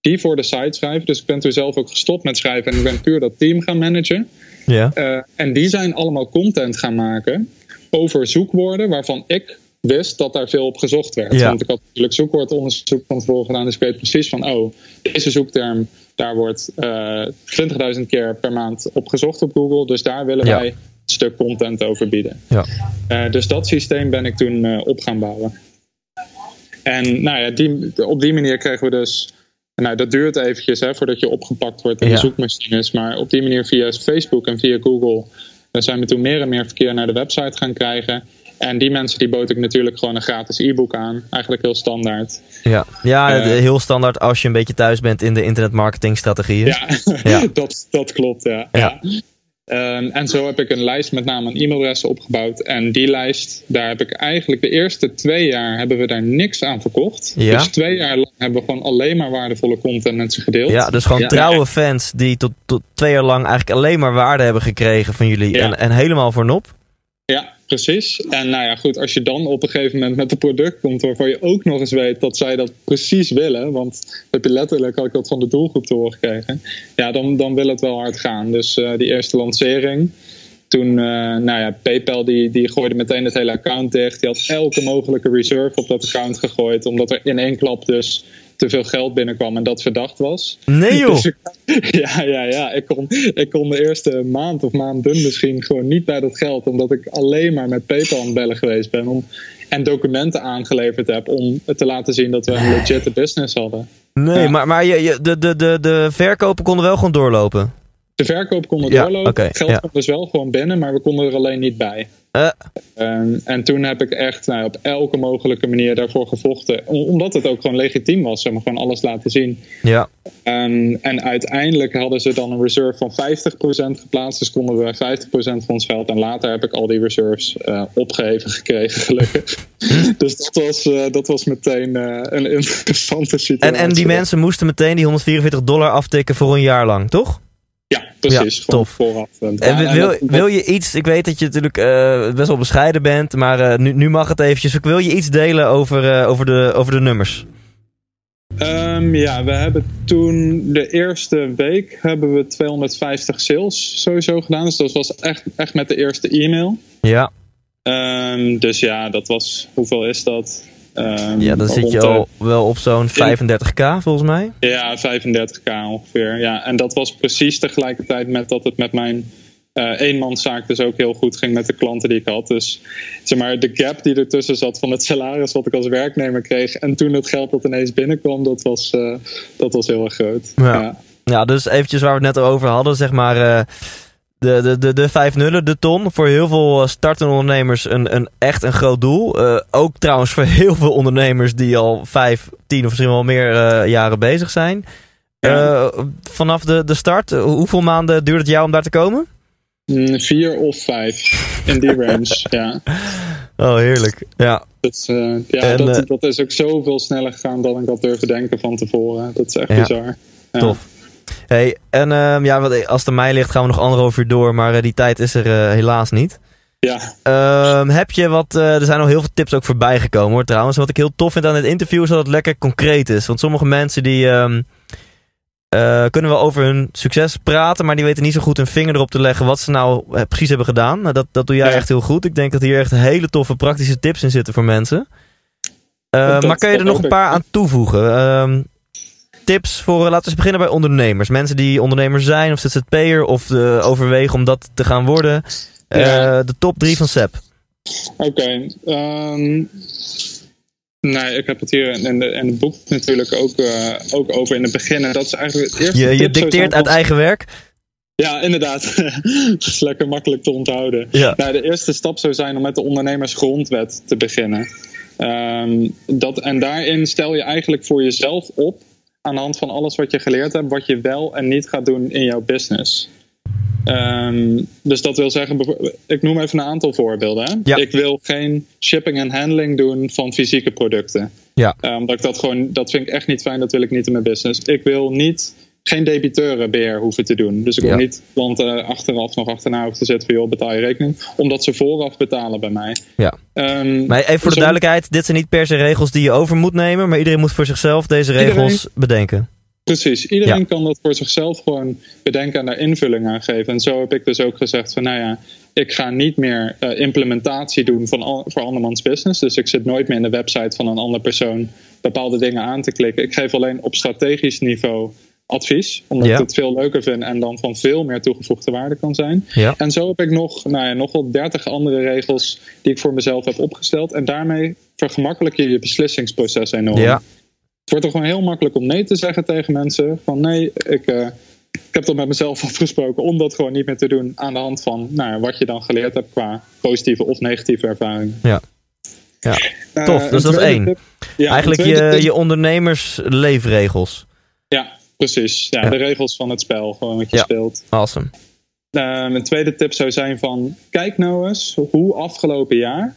S3: die voor de site schrijven. Dus ik ben toen zelf ook gestopt met schrijven... en ik ben puur dat team gaan managen.
S1: ja.
S3: Eh, en die zijn allemaal content gaan maken... over zoekwoorden waarvan ik wist dat daar veel op gezocht werd.
S1: Ja.
S3: Want ik had natuurlijk zoekwoordonderzoek van tevoren gedaan... dus ik weet precies van... oh, deze zoekterm... daar wordt eh 20.000 keer per maand op gezocht op Google... dus daar willen
S1: Ja.
S3: wij een stuk content over bieden.
S1: ja.
S3: Eh, dus dat systeem ben ik toen eh, op gaan bouwen. En nou ja, die, op die manier kregen we dus. Nou, dat duurt eventjes hè, voordat je opgepakt wordt in de zoekmachines. Maar op die manier via Facebook en via Google daar zijn we toen meer en meer verkeer naar de website gaan krijgen. En die mensen die bood ik natuurlijk gewoon een gratis e-book aan. Eigenlijk heel standaard.
S1: Ja, ja
S3: Eh.
S1: heel standaard als je een beetje thuis bent in de internetmarketingstrategieën.
S3: Ja,
S1: Ja.
S3: dat, dat klopt. Ja.
S1: Ja.
S3: Ja. En zo heb ik een lijst met name aan e-mailadressen opgebouwd. En die lijst, daar heb ik eigenlijk de eerste twee jaar hebben we daar niks aan verkocht.
S1: Ja.
S3: Dus twee jaar lang hebben we gewoon alleen maar waardevolle content met ze gedeeld.
S1: Ja, dus gewoon
S3: Ja.
S1: trouwe fans die tot, tot twee jaar lang eigenlijk alleen maar waarde hebben gekregen van jullie.
S3: Ja.
S1: En, en helemaal voor nop.
S3: Ja, precies. En nou ja, goed, als je dan op een gegeven moment met een product komt waarvan je ook nog eens weet dat zij dat precies willen, want heb je letterlijk, ik dat van de doelgroep te horen gekregen, ja, dan, dan wil het wel hard gaan. Dus eh, die eerste lancering, toen, eh, nou ja, PayPal die, die gooide meteen het hele account dicht. Die had elke mogelijke reserve op dat account gegooid, omdat er in één klap dus te veel geld binnenkwam en dat verdacht was.
S1: Nee joh.
S3: Dus ik- ja, ja, ja. Ik kon, ik kon de eerste maand of maanden misschien gewoon niet bij dat geld. Omdat ik alleen maar met PayPal aan het bellen geweest ben. Om, en documenten aangeleverd heb om te laten zien dat we een legit business hadden.
S1: Nee,
S3: Ja.
S1: maar, maar je, je, de, de, de, de verkopen konden wel gewoon doorlopen.
S3: De verkoop kon er
S1: Ja,
S3: doorlopen. geld
S1: ja.
S3: kwam dus wel gewoon binnen, maar we konden er alleen niet bij.
S1: Eh.
S3: En, en toen heb ik echt nou, op elke mogelijke manier daarvoor gevochten. Om- Omdat het ook gewoon legitiem was. Zeg maar, gewoon alles laten zien.
S1: Ja,
S3: En, en uiteindelijk hadden ze dan een reserve van 50% geplaatst. Dus konden we 50% van ons geld. En later heb ik al die reserves eh, opgeheven gekregen, gelukkig. dus dat was, eh, dat was meteen een interessante
S1: en,
S3: situatie.
S1: en die mensen moesten meteen die 144 dollar aftikken voor een jaar lang, toch?
S3: Ja, precies.
S1: Ja, tof.
S3: Vooraf. En,
S1: En wil,
S3: dat-
S1: wil je iets, ik weet dat je natuurlijk eh, best wel bescheiden bent, maar eh, nu, nu mag het eventjes. Wil je iets delen over, eh, over, de, over de nummers?
S3: Ehm, ja, we hebben toen de eerste week hebben we 250 sales sowieso gedaan. Dus dat was echt, echt met de eerste e-mail.
S1: Ja,
S3: Ehm, dus ja, dat was, hoeveel is dat? Ehm,
S1: ja dan zit je
S3: de-
S1: al wel op zo'n 35k volgens mij.
S3: Ja, 35k ongeveer. Ja, en dat was precies tegelijkertijd met dat het met mijn eh eenmanszaak dus ook heel goed ging met de klanten die ik had. Dus zeg maar, de gap die ertussen zat van het salaris wat ik als werknemer kreeg en toen het geld dat ineens binnenkwam, dat was, eh, dat was heel erg groot.
S1: Ja.
S3: Ja.
S1: Ja, dus eventjes waar we het net over hadden, zeg maar eh, de, de, de, de 5 nullen, de ton. Voor heel veel eh, startende ondernemers een, een, echt een groot doel. Eh, ook trouwens voor heel veel ondernemers die al 5, 10 of misschien wel meer eh, jaren bezig zijn. Vanaf de, de start, hoeveel maanden duurt het jou om daar te komen?
S3: Mm, Vier of vijf in die range. ja.
S1: Oh, heerlijk. Ja,
S3: Dus, ja,
S1: En,
S3: dat, dat is ook zoveel sneller gegaan dan ik had durven denken van tevoren. Dat is echt
S1: Ja.
S3: bizar. Ja.
S1: tof. Hey, en ehm, ja, wat- als het aan mij ligt gaan we nog anderhalf uur door, maar eh, die tijd is er eh, helaas niet.
S3: Ja,
S1: Ehm, heb je wat, eh, er zijn al heel veel tips ook voorbij gekomen hoor trouwens. Wat ik heel tof vind aan dit interview is dat het lekker concreet is. Want sommige mensen die, ehm, eh, kunnen we over hun succes praten, maar die weten niet zo goed hun vinger erop te leggen wat ze nou precies hebben gedaan. Nou, dat, dat doe jij
S3: Ja.
S1: echt heel goed. Ik denk dat hier echt hele toffe praktische tips in zitten voor mensen.
S3: Dat-
S1: maar kan je er nog een paar aan toevoegen? Tips voor, eh, laten we eens beginnen bij ondernemers. Mensen die ondernemer zijn of ZZP'er of eh, overwegen om dat te gaan worden. Eh. De top drie van SEP.
S3: Oké. ehm, nee, ik heb het hier in, de, in het boek natuurlijk ook, ook over in het begin. En dat is eigenlijk het eerste
S1: Je, je dicteert uit eigen werk.
S3: Ja, inderdaad. Het is lekker makkelijk te onthouden.
S1: Ja.
S3: Nou, de eerste stap zou zijn om met de ondernemersgrondwet te beginnen. Ehm, dat, en daarin stel je eigenlijk voor jezelf op, aan de hand van alles wat je geleerd hebt, wat je wel en niet gaat doen in jouw business. Ehm, dus dat wil zeggen, ik noem even een aantal voorbeelden. Hè?
S1: Ja.
S3: Ik wil geen shipping en handling doen van fysieke producten.
S1: Ja.
S3: Ehm, dat, ik dat, gewoon, dat vind ik echt niet fijn, dat wil ik niet in mijn business. Ik wil niet, geen debiteurenbeheer hoeven te doen. Dus ik
S1: Ja.
S3: niet klanten achteraf nog achterna hoeven te zetten van joh, betaal je rekening. Omdat ze vooraf betalen bij mij.
S1: Ja.
S3: Ehm,
S1: Maar even voor de
S3: zo-
S1: duidelijkheid, dit zijn niet per se regels die je over moet nemen, maar iedereen moet voor zichzelf deze regels bedenken.
S3: Precies, iedereen
S1: Ja.
S3: kan dat voor zichzelf gewoon bedenken en daar invulling aan geven. En zo heb ik dus ook gezegd van nou ja, ik ga niet meer eh, implementatie doen van al, voor andermans business. Dus ik zit nooit meer in de website van een andere persoon bepaalde dingen aan te klikken. Ik geef alleen op strategisch niveau advies, omdat
S1: Ja.
S3: ik het veel leuker vind en dan van veel meer toegevoegde waarde kan zijn.
S1: Ja.
S3: En zo heb ik nog, nou ja, nog wel dertig andere regels die ik voor mezelf heb opgesteld. En daarmee vergemakkelijk je je beslissingsproces enorm.
S1: Ja.
S3: Het wordt er gewoon heel makkelijk om nee te zeggen tegen mensen. Van nee, ik, eh, ik heb dat met mezelf afgesproken om dat gewoon niet meer te doen. Aan de hand van nou, ja, wat je dan geleerd hebt qua positieve of negatieve ervaringen.
S1: Ja. Ja.
S3: Eh,
S1: Tof, dus dat is één.
S3: tip- ja,
S1: Eigenlijk je,
S3: tip-
S1: je ondernemersleefregels.
S3: Ja, precies. Ja,
S1: Ja.
S3: De regels van het spel, gewoon wat je
S1: Ja.
S3: speelt.
S1: Awesome.
S3: Eh, mijn tweede tip zou zijn van kijk nou eens hoe afgelopen jaar,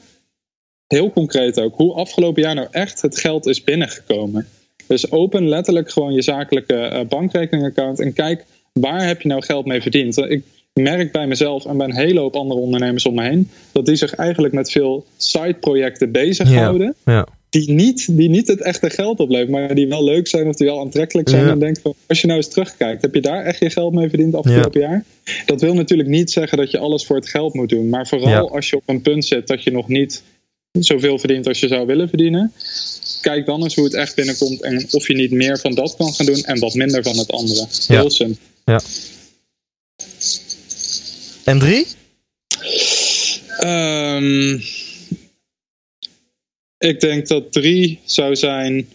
S3: heel concreet ook, hoe afgelopen jaar nou echt het geld is binnengekomen. Dus open letterlijk gewoon je zakelijke eh, bankrekeningaccount en kijk waar heb je nou geld mee verdiend. Ik merk bij mezelf en bij een hele hoop andere ondernemers om me heen dat die zich eigenlijk met veel sideprojecten bezighouden
S1: Ja.
S3: Die niet, die niet het echte geld opleveren, maar die wel leuk zijn of die wel aantrekkelijk zijn.
S1: Ja.
S3: En denk van, als je nou eens terugkijkt, heb je daar echt je geld mee verdiend afgelopen jaar? Dat wil natuurlijk niet zeggen dat je alles voor het geld moet doen. Maar vooral
S1: Ja.
S3: als je op een punt zit dat je nog niet zoveel verdient als je zou willen verdienen. Kijk dan eens hoe het echt binnenkomt en of je niet meer van dat kan gaan doen en wat minder van het andere.
S1: Ja.
S3: Heel simpel.
S1: En drie?
S3: Ehm, ik denk dat drie zou zijn.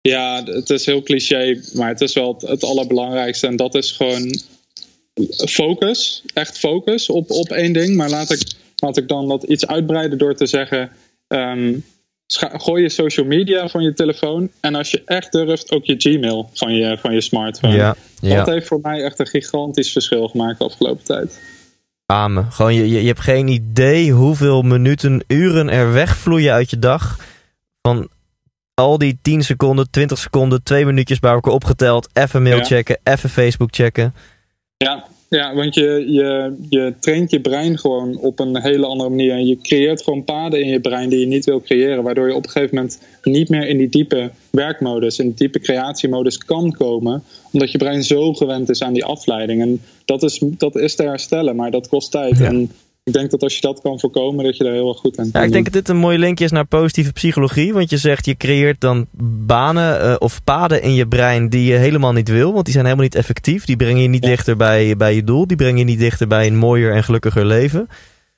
S3: Ja, het is heel cliché, maar het is wel het, het allerbelangrijkste. En dat is gewoon focus. Echt focus op, op één ding. Maar laat ik, laat ik dan dat iets uitbreiden door te zeggen. ehm, gooi je social media van je telefoon. En als je echt durft, ook je Gmail van je, van je smartphone.
S1: Ja.
S3: Dat heeft voor mij echt een gigantisch verschil gemaakt de afgelopen tijd.
S1: Amen. Gewoon, je, je, je hebt geen idee hoeveel minuten, uren er wegvloeien uit je dag. Van al die 10 seconden, 20 seconden, twee minuutjes bij elkaar opgeteld. Even mail
S3: Ja.
S1: checken, even Facebook checken.
S3: Ja, ja want je, je, je traint je brein gewoon op een hele andere manier. En je creëert gewoon paden in je brein die je niet wil creëren. Waardoor je op een gegeven moment niet meer in die diepe werkmodus, in die diepe creatiemodus kan komen. Omdat je brein zo gewend is aan die afleiding. En dat is, dat is te herstellen, maar dat kost tijd.
S1: Ja.
S3: En ik denk dat als je dat kan voorkomen, dat je daar heel erg goed aan kan
S1: Ja, ik denk dat dit een mooi linkje is naar positieve psychologie. Want je zegt, je creëert dan banen eh, of paden in je brein die je helemaal niet wil. Want die zijn helemaal niet effectief. Die brengen je niet
S3: Ja.
S1: dichter bij, bij je doel. Die brengen je niet dichter bij een mooier en gelukkiger leven.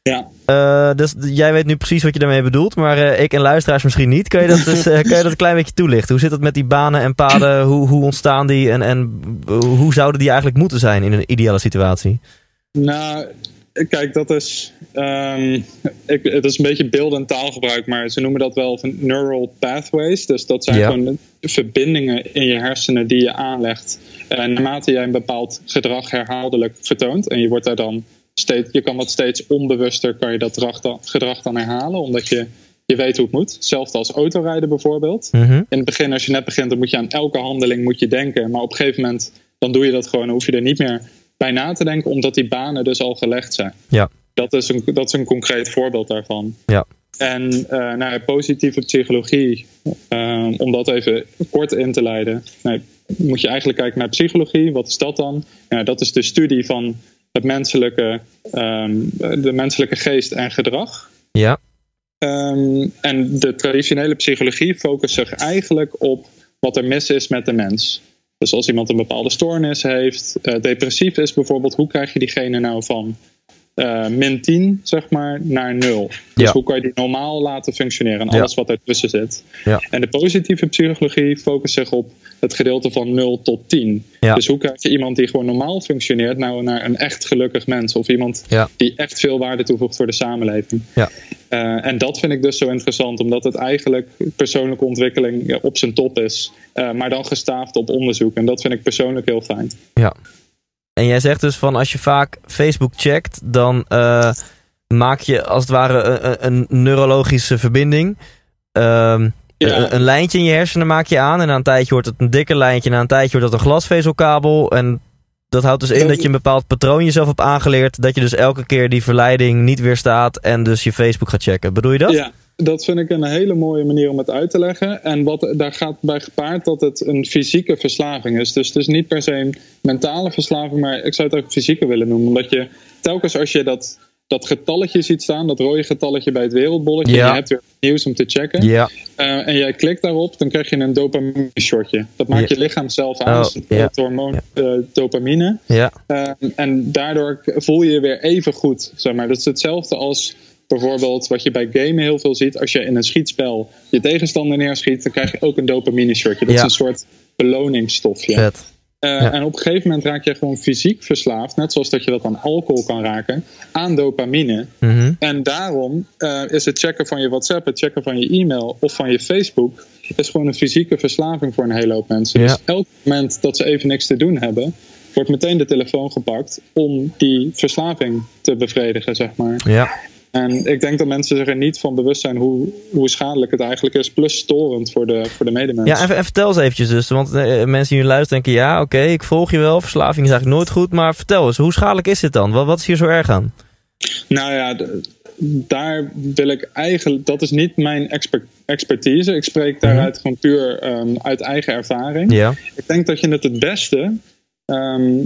S3: Ja.
S1: Eh, dus jij weet nu precies wat je daarmee bedoelt. Maar eh, ik en luisteraars misschien niet. Kun je dat, dus, kun je dat een klein beetje toelichten? Hoe zit het met die banen en paden? Hoe, hoe ontstaan die? En, en hoe zouden die eigenlijk moeten zijn in een ideale situatie?
S3: Nou, kijk, dat is. ehm, ik, het is een beetje beeld- en taalgebruik, maar ze noemen dat wel van neural pathways. Dus dat zijn
S1: Ja.
S3: gewoon verbindingen in je hersenen die je aanlegt. En naarmate jij een bepaald gedrag herhaaldelijk vertoont, en je wordt daar dan steeds, je kan dat steeds onbewuster, kan je dat gedrag dan, gedrag dan herhalen, omdat je, je weet hoe het moet. Hetzelfde als autorijden bijvoorbeeld
S1: Mhm.
S3: in het begin, als je net begint, dan moet je aan elke handeling moet je denken. Maar op een gegeven moment, dan doe je dat gewoon. Dan hoef je er niet meer bij na te denken, omdat die banen dus al gelegd zijn.
S1: Ja.
S3: Dat is een, dat is een concreet voorbeeld daarvan.
S1: Ja.
S3: En eh nou, ja, positieve psychologie, eh, om dat even kort in te leiden. Nee, moet je eigenlijk kijken naar psychologie. Wat is dat dan? Ja, dat is de studie van het menselijke, ehm, de menselijke geest en gedrag.
S1: Ja.
S3: Ehm, en de traditionele psychologie focust zich eigenlijk op wat er mis is met de mens. Dus als iemand een bepaalde stoornis heeft, uh, depressief is bijvoorbeeld, hoe krijg je diegene nou van uh, min 10 zeg maar, naar 0? Dus
S1: Ja.
S3: hoe kan je die normaal laten functioneren en
S1: Ja.
S3: alles wat ertussen zit?
S1: Ja.
S3: En de positieve psychologie focust zich op het gedeelte van 0 tot 10.
S1: Ja.
S3: Dus hoe krijg je iemand die gewoon normaal functioneert nou naar een echt gelukkig mens? Of iemand
S1: Ja.
S3: die echt veel waarde toevoegt voor de samenleving.
S1: Ja.
S3: Eh, en dat vind ik dus zo interessant, omdat het eigenlijk persoonlijke ontwikkeling ja, op zijn top is. eh, maar dan gestaafd op onderzoek. En dat vind ik persoonlijk heel fijn.
S1: Ja. En jij zegt dus van als je vaak Facebook checkt, dan eh, maak je als het ware een, een neurologische verbinding. Ehm,
S3: Ja.
S1: een, een lijntje in je hersenen maak je aan en na een tijdje wordt het een dikker lijntje, na een tijdje wordt het een glasvezelkabel. En dat houdt dus in
S3: Dat-
S1: dat je een bepaald patroon jezelf hebt aangeleerd, dat je dus elke keer die verleiding niet weerstaat en dus je Facebook gaat checken. Bedoel je dat?
S3: Ja, dat vind ik een hele mooie manier om het uit te leggen. En wat, daar gaat bij gepaard dat het een fysieke verslaving is. Dus het is niet per se een mentale verslaving, maar ik zou het ook fysieke willen noemen. Omdat je telkens als je dat, dat getalletje ziet staan, dat rode getalletje bij het wereldbolletje,
S1: Ja.
S3: en je hebt weer nieuws om te checken.
S1: Ja.
S3: Eh, en jij klikt daarop, dan krijg je een dopamine shotje. Dat maakt
S1: Ja.
S3: je lichaam zelf aan.
S1: Oh,
S3: dus het, hormoon eh, dopamine.
S1: Ja.
S3: Eh, en daardoor voel je je weer even goed. Zeg maar. Dat is hetzelfde als bijvoorbeeld wat je bij gamen heel veel ziet. Als je in een schietspel je tegenstander neerschiet, dan krijg je ook een dopamine shotje. Dat
S1: Ja.
S3: is een soort beloningsstofje. Eh,
S1: Ja.
S3: En op een gegeven moment raak je gewoon fysiek verslaafd, net zoals dat je dat aan alcohol kan raken, aan dopamine.
S1: Mhm.
S3: En daarom eh, is het checken van je WhatsApp, het checken van je e-mail of van je Facebook, is gewoon een fysieke verslaving voor een hele hoop mensen.
S1: Ja.
S3: Dus elk moment dat ze even niks te doen hebben, wordt meteen de telefoon gepakt om die verslaving te bevredigen, zeg maar.
S1: Ja.
S3: En ik denk dat mensen zich er niet van bewust zijn hoe, hoe schadelijk het eigenlijk is, plus storend voor de, voor de medemens.
S1: Ja, en, en vertel eens eventjes dus. Want eh, mensen die nu luisteren denken, ja, oké, ik volg je wel. Verslaving is eigenlijk nooit goed. Maar vertel eens, hoe schadelijk is dit dan? Wat, wat is hier zo erg aan?
S3: Nou ja, daar wil ik eigenlijk. Dat is niet mijn exper- expertise. Ik spreek daaruit gewoon puur ehm, uit eigen ervaring.
S1: Ja.
S3: Ik denk dat je het het beste ehm,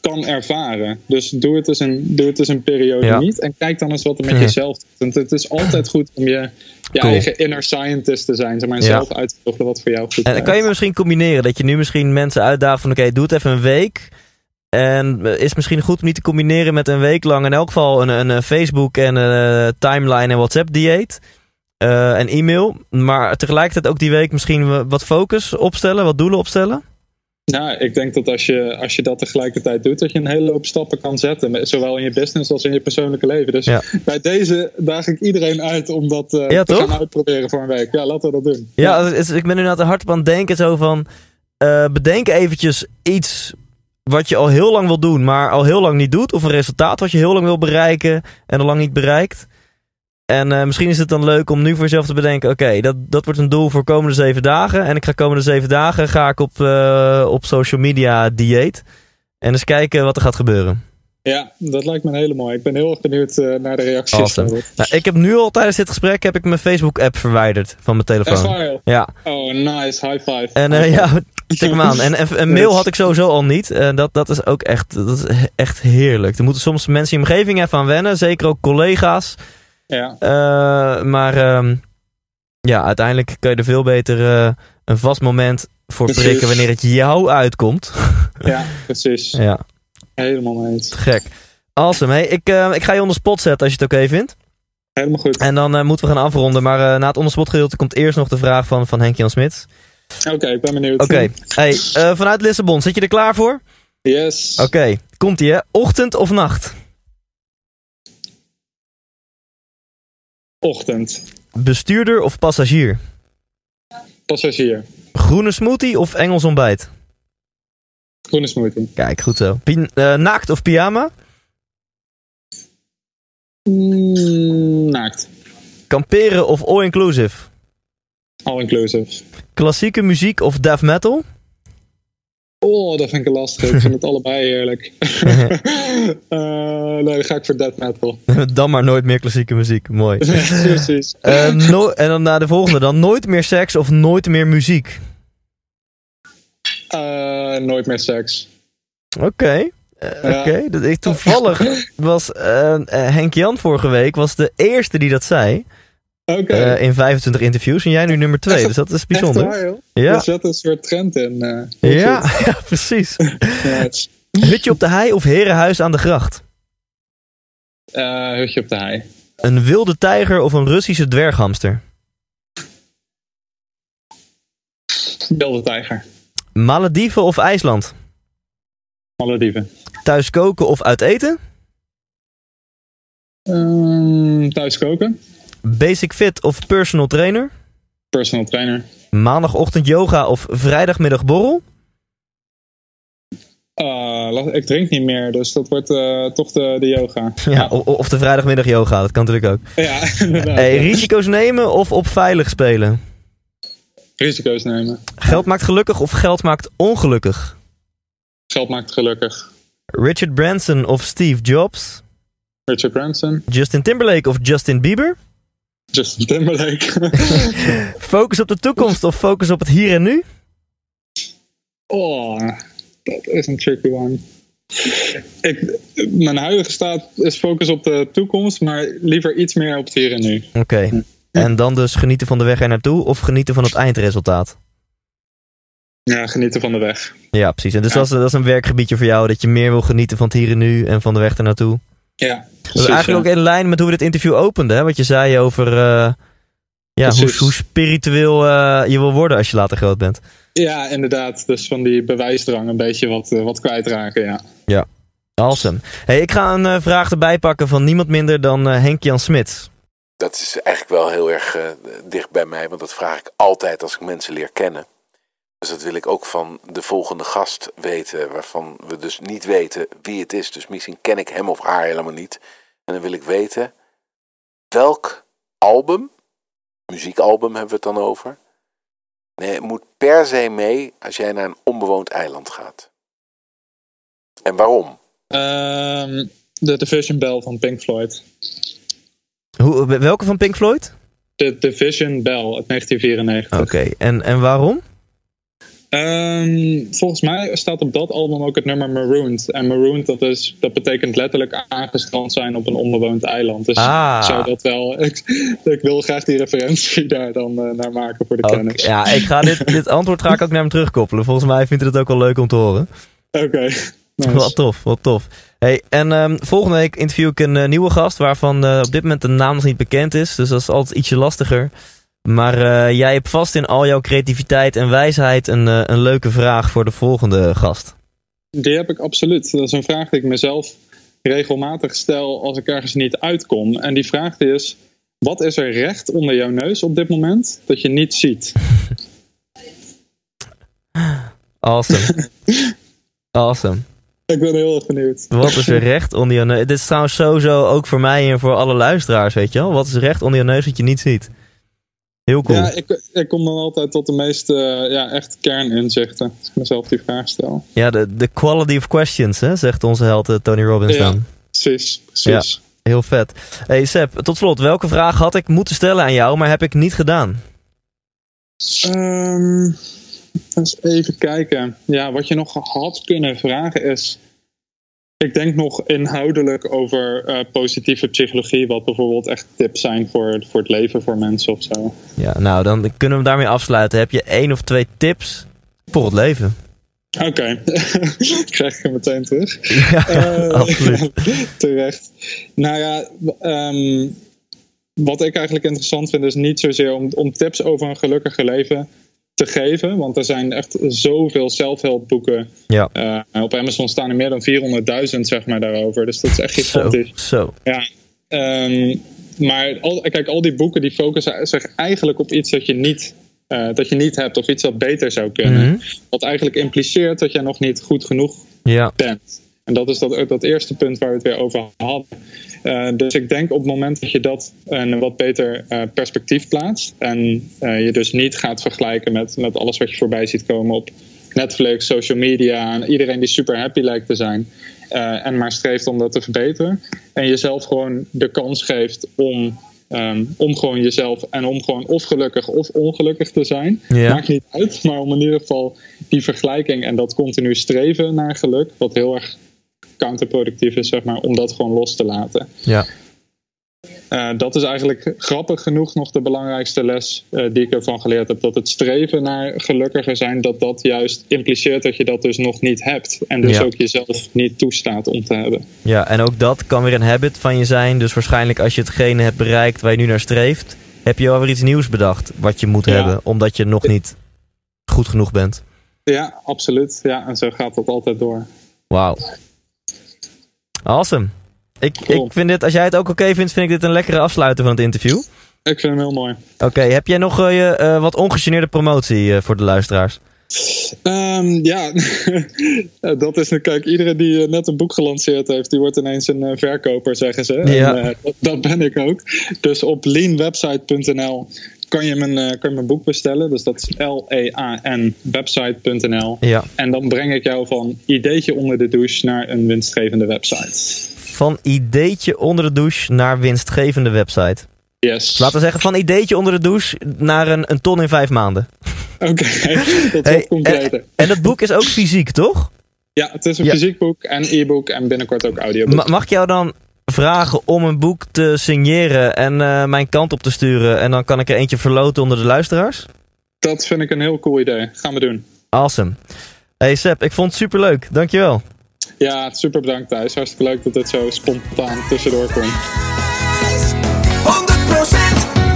S3: kan ervaren. Dus doe het eens een, doe het eens een periode
S1: Ja.
S3: niet. En kijk dan eens wat er met
S1: Ja.
S3: jezelf doet. Want het is altijd goed om je, je
S1: Cool.
S3: eigen inner scientist te zijn. Zeg maar,
S1: Ja.
S3: zelf uit te vogelen wat voor jou goed
S1: En
S3: werkt.
S1: kan je misschien combineren? Dat je nu misschien mensen uitdaagt van, oké, doe het even een week. En eh, is misschien goed om niet te combineren met een week lang in elk geval een, een, Facebook en een eh, timeline en WhatsApp dieet. Eh, en e-mail. Maar tegelijkertijd ook die week misschien wat focus opstellen, wat doelen opstellen.
S3: Nou, ik denk dat als je, als je dat tegelijkertijd doet, dat je een hele hoop stappen kan zetten. Zowel in je business als in je persoonlijke leven. Dus
S1: Ja.
S3: bij deze daag ik iedereen uit om dat eh,
S1: Ja,
S3: te
S1: toch?
S3: gaan uitproberen voor een week. Ja, laten we dat doen.
S1: Ja, ik ben nu naar het hart aan het denken zo van... eh, bedenk eventjes iets wat je al heel lang wil doen, maar al heel lang niet doet. Of een resultaat wat je heel lang wil bereiken en al lang niet bereikt. En eh, misschien is het dan leuk om nu voor jezelf te bedenken... oké, dat, dat wordt een doel voor komende zeven dagen. En ik ga komende zeven dagen ga ik op, eh, op social media dieet. En eens kijken wat er gaat gebeuren.
S3: Ja, dat lijkt me een hele mooi. Ik ben heel erg benieuwd eh, naar de reacties.
S1: Awesome. Nou, ik heb nu al tijdens dit gesprek heb ik mijn Facebook-app verwijderd van mijn telefoon. Ja,
S3: Oh, nice. High five.
S1: En ja, tik hem aan. En, en een mail had ik sowieso al niet. En dat, dat is ook echt, dat is echt heerlijk. Er moeten soms mensen in je omgeving even aan wennen. Zeker ook collega's.
S3: Ja,
S1: Eh, maar ehm, ja, uiteindelijk kun je er veel beter eh, een vast moment voor
S3: Precies.
S1: prikken wanneer het jou uitkomt.
S3: ja, precies.
S1: ja,
S3: Helemaal mee eens.
S1: gek. Awesome. Hey, ik, eh, ik ga je onder spot zetten als je het oké vindt.
S3: Helemaal goed.
S1: En dan moeten we gaan afronden. Maar na het onderspot gedeelte komt eerst nog de vraag van, van Henk-Jan Smits.
S3: Oké, ik ben benieuwd.
S1: Oké, hey, vanuit Lissabon, zit je er klaar voor?
S3: Yes.
S1: Oké, komt-ie hè. Ochtend of nacht?
S3: Ochtend.
S1: Bestuurder of passagier?
S3: Passagier.
S1: Groene smoothie of Engels ontbijt?
S3: Groene smoothie.
S1: Kijk, goed zo. Eh, naakt of pyjama?
S3: Mm, naakt.
S1: Kamperen of all-inclusive?
S3: All inclusive.
S1: Klassieke muziek of death metal?
S3: Oh, dat vind ik lastig. Ik vind het allebei heerlijk. Eh, nee, dan ga ik voor death metal.
S1: dan maar nooit meer klassieke muziek. Mooi.
S3: Precies.
S1: Eh, no- en dan naar de volgende dan. Nooit meer seks of nooit meer muziek?
S3: nooit meer seks.
S1: Oké. Uh, Oké, toevallig was uh, Henk Jan vorige week was de eerste die dat zei.
S3: Oké.
S1: in 25 interviews en jij nu nummer 2, dus dat is bijzonder.
S3: Waar, ja. Er zet een soort trend in.
S1: ja, ja, precies. Hutje op de hei of herenhuis aan de gracht?
S3: hutje op de hei.
S1: Een wilde tijger of een Russische dwerghamster?
S3: Wilde tijger.
S1: Malediven of IJsland?
S3: Malediven.
S1: Thuis koken of uit eten?
S3: Um, thuis koken.
S1: Basic fit of personal trainer?
S3: Personal trainer.
S1: Maandagochtend yoga of vrijdagmiddag borrel?
S3: Uh, ik drink niet meer, dus dat wordt uh, toch de, de yoga.
S1: Ja, of de vrijdagmiddag yoga, dat kan natuurlijk ook.
S3: Ja.
S1: Hey, risico's nemen of op veilig spelen?
S3: Risico's nemen.
S1: Geld maakt gelukkig of geld maakt ongelukkig?
S3: Geld maakt gelukkig.
S1: Richard Branson of Steve Jobs?
S3: Richard Branson.
S1: Justin Timberlake of Justin Bieber?
S3: Justin Timberlake.
S1: focus op de toekomst of focus op het hier en nu?
S3: Oh, dat is een tricky one. Ik, mijn huidige staat is focus op de toekomst, maar liever iets meer op het hier en nu.
S1: Oké. En dan dus genieten van de weg er naartoe of genieten van het eindresultaat?
S3: Ja, genieten van de weg.
S1: Ja, precies. En dus dat, is, dat is een werkgebiedje voor jou, dat je meer wil genieten van het hier en nu en van de weg ernaartoe.
S3: Ja.
S1: dat is eigenlijk ook in lijn met hoe we dit interview openden, hè? wat je zei over uh, ja, hoe, hoe, spiritueel uh, je wil worden als je later groot bent.
S3: Ja, inderdaad. Dus van die bewijsdrang een beetje wat, uh, wat kwijtraken, ja.
S1: Ja, awesome. Hey, ik ga een vraag erbij pakken van niemand minder dan Henk-Jan Smits.
S4: Dat is eigenlijk wel heel erg dicht bij mij, want dat vraag ik altijd als ik mensen leer kennen. Dus dat wil ik ook van de volgende gast weten, waarvan we dus niet weten wie het is. Dus misschien ken ik hem of haar helemaal niet. En dan wil ik weten welk album, muziekalbum hebben we het dan over, nee, moet per se mee als jij naar een onbewoond eiland gaat. En waarom?
S3: Um, de Division Bell van Pink Floyd.
S1: Hoe, welke van Pink Floyd?
S3: De Division Bell uit 1994.
S1: Oké, en, en waarom?
S3: Um, volgens mij staat op dat album ook het nummer Marooned. En Marooned, dat, is, dat betekent letterlijk aangestrand zijn op een onbewoond eiland. Dus
S1: ah.
S3: zou dat wel. Ik, ik, wil graag die referentie daar dan uh, naar maken voor de
S1: okay.
S3: kennis.
S1: Ja, ik ga dit, dit antwoord ga ik ook naar hem terugkoppelen. Volgens mij vindt hij het ook wel leuk om te horen.
S3: Oké. Okay. Nice.
S1: Wat tof, wat tof. Hey, en um, volgende week interview ik een uh, nieuwe gast waarvan uh, op dit moment de naam nog niet bekend is. Dus dat is altijd ietsje lastiger. Maar uh, jij hebt vast in al jouw creativiteit en wijsheid een, uh, een leuke vraag voor de volgende gast.
S3: Die heb ik absoluut. Dat is een vraag die ik mezelf regelmatig stel als ik ergens niet uitkom. En die vraag is: wat is er recht onder jouw neus op dit moment dat je niet ziet?
S1: Awesome. awesome.
S3: Ik ben heel erg benieuwd.
S1: Wat is er recht onder je neus? Dit is trouwens sowieso ook voor mij en voor alle luisteraars, weet je wel? Wat is recht onder je neus dat je niet ziet? Heel cool.
S3: Ja, ik, ik kom dan altijd tot de meeste uh, ja, echt kerninzichten. Als ik mezelf die vraag stel.
S1: Ja, de, de quality of questions, hè, zegt onze held uh, Tony Robbins
S3: ja,
S1: dan.
S3: Precies, precies.
S1: Ja, heel vet. Hey Seb, tot slot, welke vraag had ik moeten stellen aan jou, maar heb ik niet gedaan?
S3: Um, eens even kijken. Ja, wat je nog had kunnen vragen is... Ik denk nog inhoudelijk over uh, positieve psychologie, wat bijvoorbeeld echt tips zijn voor, voor het leven voor mensen of zo.
S1: Ja, nou dan kunnen we daarmee afsluiten. Heb je één of twee tips voor het leven?
S3: Oké, okay. krijg ik hem meteen terug.
S1: Ja, uh, absoluut.
S3: terecht. Nou ja, um, wat ik eigenlijk interessant vind is niet zozeer om, om tips over een gelukkiger leven te geven. Want er zijn echt zoveel zelfhulpboeken.
S1: Ja.
S3: Uh, op Amazon staan er meer dan 400.000 zeg maar daarover. Dus dat is echt gigantisch.
S1: Zo, zo.
S3: Ja. Um, maar al, kijk, al die boeken die focussen zich eigenlijk op iets dat je niet, uh, dat je niet hebt. Of iets dat beter zou kunnen.
S1: Mhm.
S3: Wat eigenlijk impliceert dat jij nog niet goed genoeg
S1: Ja.
S3: bent. En dat is dat, dat eerste punt waar we het weer over hadden. Uh, dus ik denk op het moment dat je dat een wat beter uh, perspectief plaatst. En uh, je dus niet gaat vergelijken met, met alles wat je voorbij ziet komen op Netflix, social media. En iedereen die super happy lijkt te zijn. en maar streeft om dat te verbeteren. En jezelf gewoon de kans geeft om, um, om gewoon jezelf en om gewoon of gelukkig of ongelukkig te zijn.
S1: Ja.
S3: Maakt niet uit, maar om in ieder geval die vergelijking en dat continu streven naar geluk, wat heel erg counterproductief is, zeg maar, om dat gewoon los te laten.
S1: Ja.
S3: Uh, dat is eigenlijk grappig genoeg nog de belangrijkste les uh, die ik ervan geleerd heb. Dat het streven naar gelukkiger zijn, dat dat juist impliceert dat je dat dus nog niet hebt. En dus
S1: Ja.
S3: ook jezelf niet toestaat om te hebben.
S1: ja, en ook dat kan weer een habit van je zijn. Dus waarschijnlijk als je hetgene hebt bereikt waar je nu naar streeft, heb je alweer iets nieuws bedacht wat je moet
S3: Ja.
S1: hebben, omdat je nog niet goed genoeg bent.
S3: Ja, absoluut. Ja, en zo gaat dat altijd door.
S1: Wauw. Awesome. Ik,
S3: Cool.
S1: ik vind dit, als jij het ook oké vindt, vind ik dit een lekkere afsluiter van het interview.
S3: Ik vind hem heel mooi.
S1: Oké, heb jij nog eh, je, eh, wat ongegeneerde promotie eh, voor de luisteraars?
S3: Ehm, ja, dat is nu, kijk, iedereen die net een boek gelanceerd heeft, die wordt ineens een verkoper, zeggen ze.
S1: Ja.
S3: En, dat, dat ben ik ook. Dus op leanwebsite.nl kan je mijn, eh, kan je mijn boek bestellen. Dus dat is L-E-A-N website.nl.
S1: Ja.
S3: En dan breng ik jou van ideetje onder de douche naar een winstgevende website.
S1: Van ideetje onder de douche naar winstgevende website.
S3: Yes.
S1: Laten we zeggen van ideetje onder de douche naar een, een ton in vijf maanden.
S3: Oké, dat is
S1: Hey,
S3: completer.
S1: En dat boek is ook fysiek, toch?
S3: Ja, het is een
S1: Ja.
S3: fysiek boek en e-book en binnenkort ook audioboek.
S1: Ma- mag ik jou dan vragen om een boek te signeren en eh, mijn kant op te sturen? En dan kan ik er eentje verloten onder de luisteraars?
S3: Dat vind ik een heel cool idee. Gaan we doen.
S1: Awesome. Hey Seb, ik vond het superleuk. Dankjewel.
S3: Ja, super bedankt Thijs. Hartstikke leuk dat dit zo spontaan tussendoor komt.
S2: 100%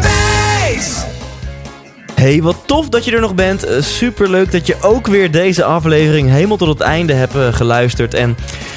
S2: wijs!
S1: Hey, wat tof dat je er nog bent. Super leuk dat je ook weer deze aflevering helemaal tot het einde hebt eh, geluisterd. En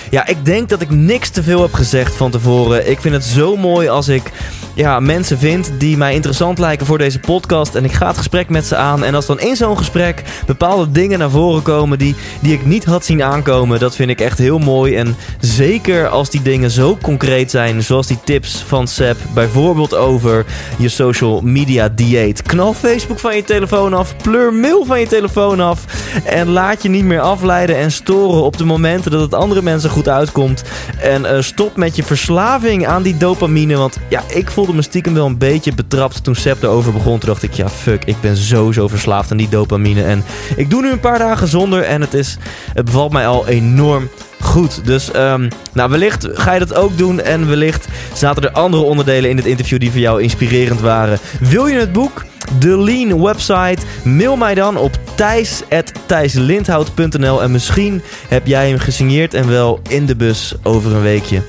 S1: ja, ik denk dat ik niks te veel heb gezegd van tevoren. Ik vind het zo mooi als ik ja, mensen vind die mij interessant lijken voor deze podcast. En ik ga het gesprek met ze aan. En als dan in zo'n gesprek bepaalde dingen naar voren komen die, die ik niet had zien aankomen, dat vind ik echt heel mooi. En zeker als die dingen zo concreet zijn, zoals die tips van Seb, bijvoorbeeld over je social media dieet. Knal Facebook van je telefoon af, pleur mail van je telefoon af en laat je niet meer afleiden en storen op de momenten dat het andere mensen goed uitkomt. En eh, stop met je verslaving aan die dopamine, want ja, ik voelde me stiekem wel een beetje betrapt toen Seb erover begon. Toen dacht ik, ja fuck, ik ben sowieso verslaafd aan die dopamine en ik doe nu een paar dagen zonder en het, is, het bevalt mij al enorm goed. Dus ehm, nou, wellicht ga je dat ook doen. En wellicht zaten er andere onderdelen in dit interview die voor jou inspirerend waren. Wil je het boek? De Lean website. Mail mij dan op thijs.thijslindhout.nl En misschien heb jij hem gesigneerd en wel in de bus over een weekje.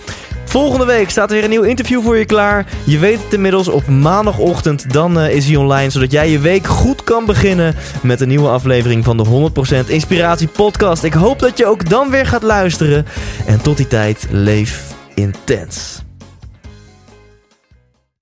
S1: Volgende week staat er weer een nieuw interview voor je klaar. Je weet het inmiddels, op maandagochtend dan eh, is hij online. Zodat jij je week goed kan beginnen met een nieuwe aflevering van de 100% Inspiratie Podcast. Ik hoop dat je ook dan weer gaat luisteren. En tot die tijd, leef intens.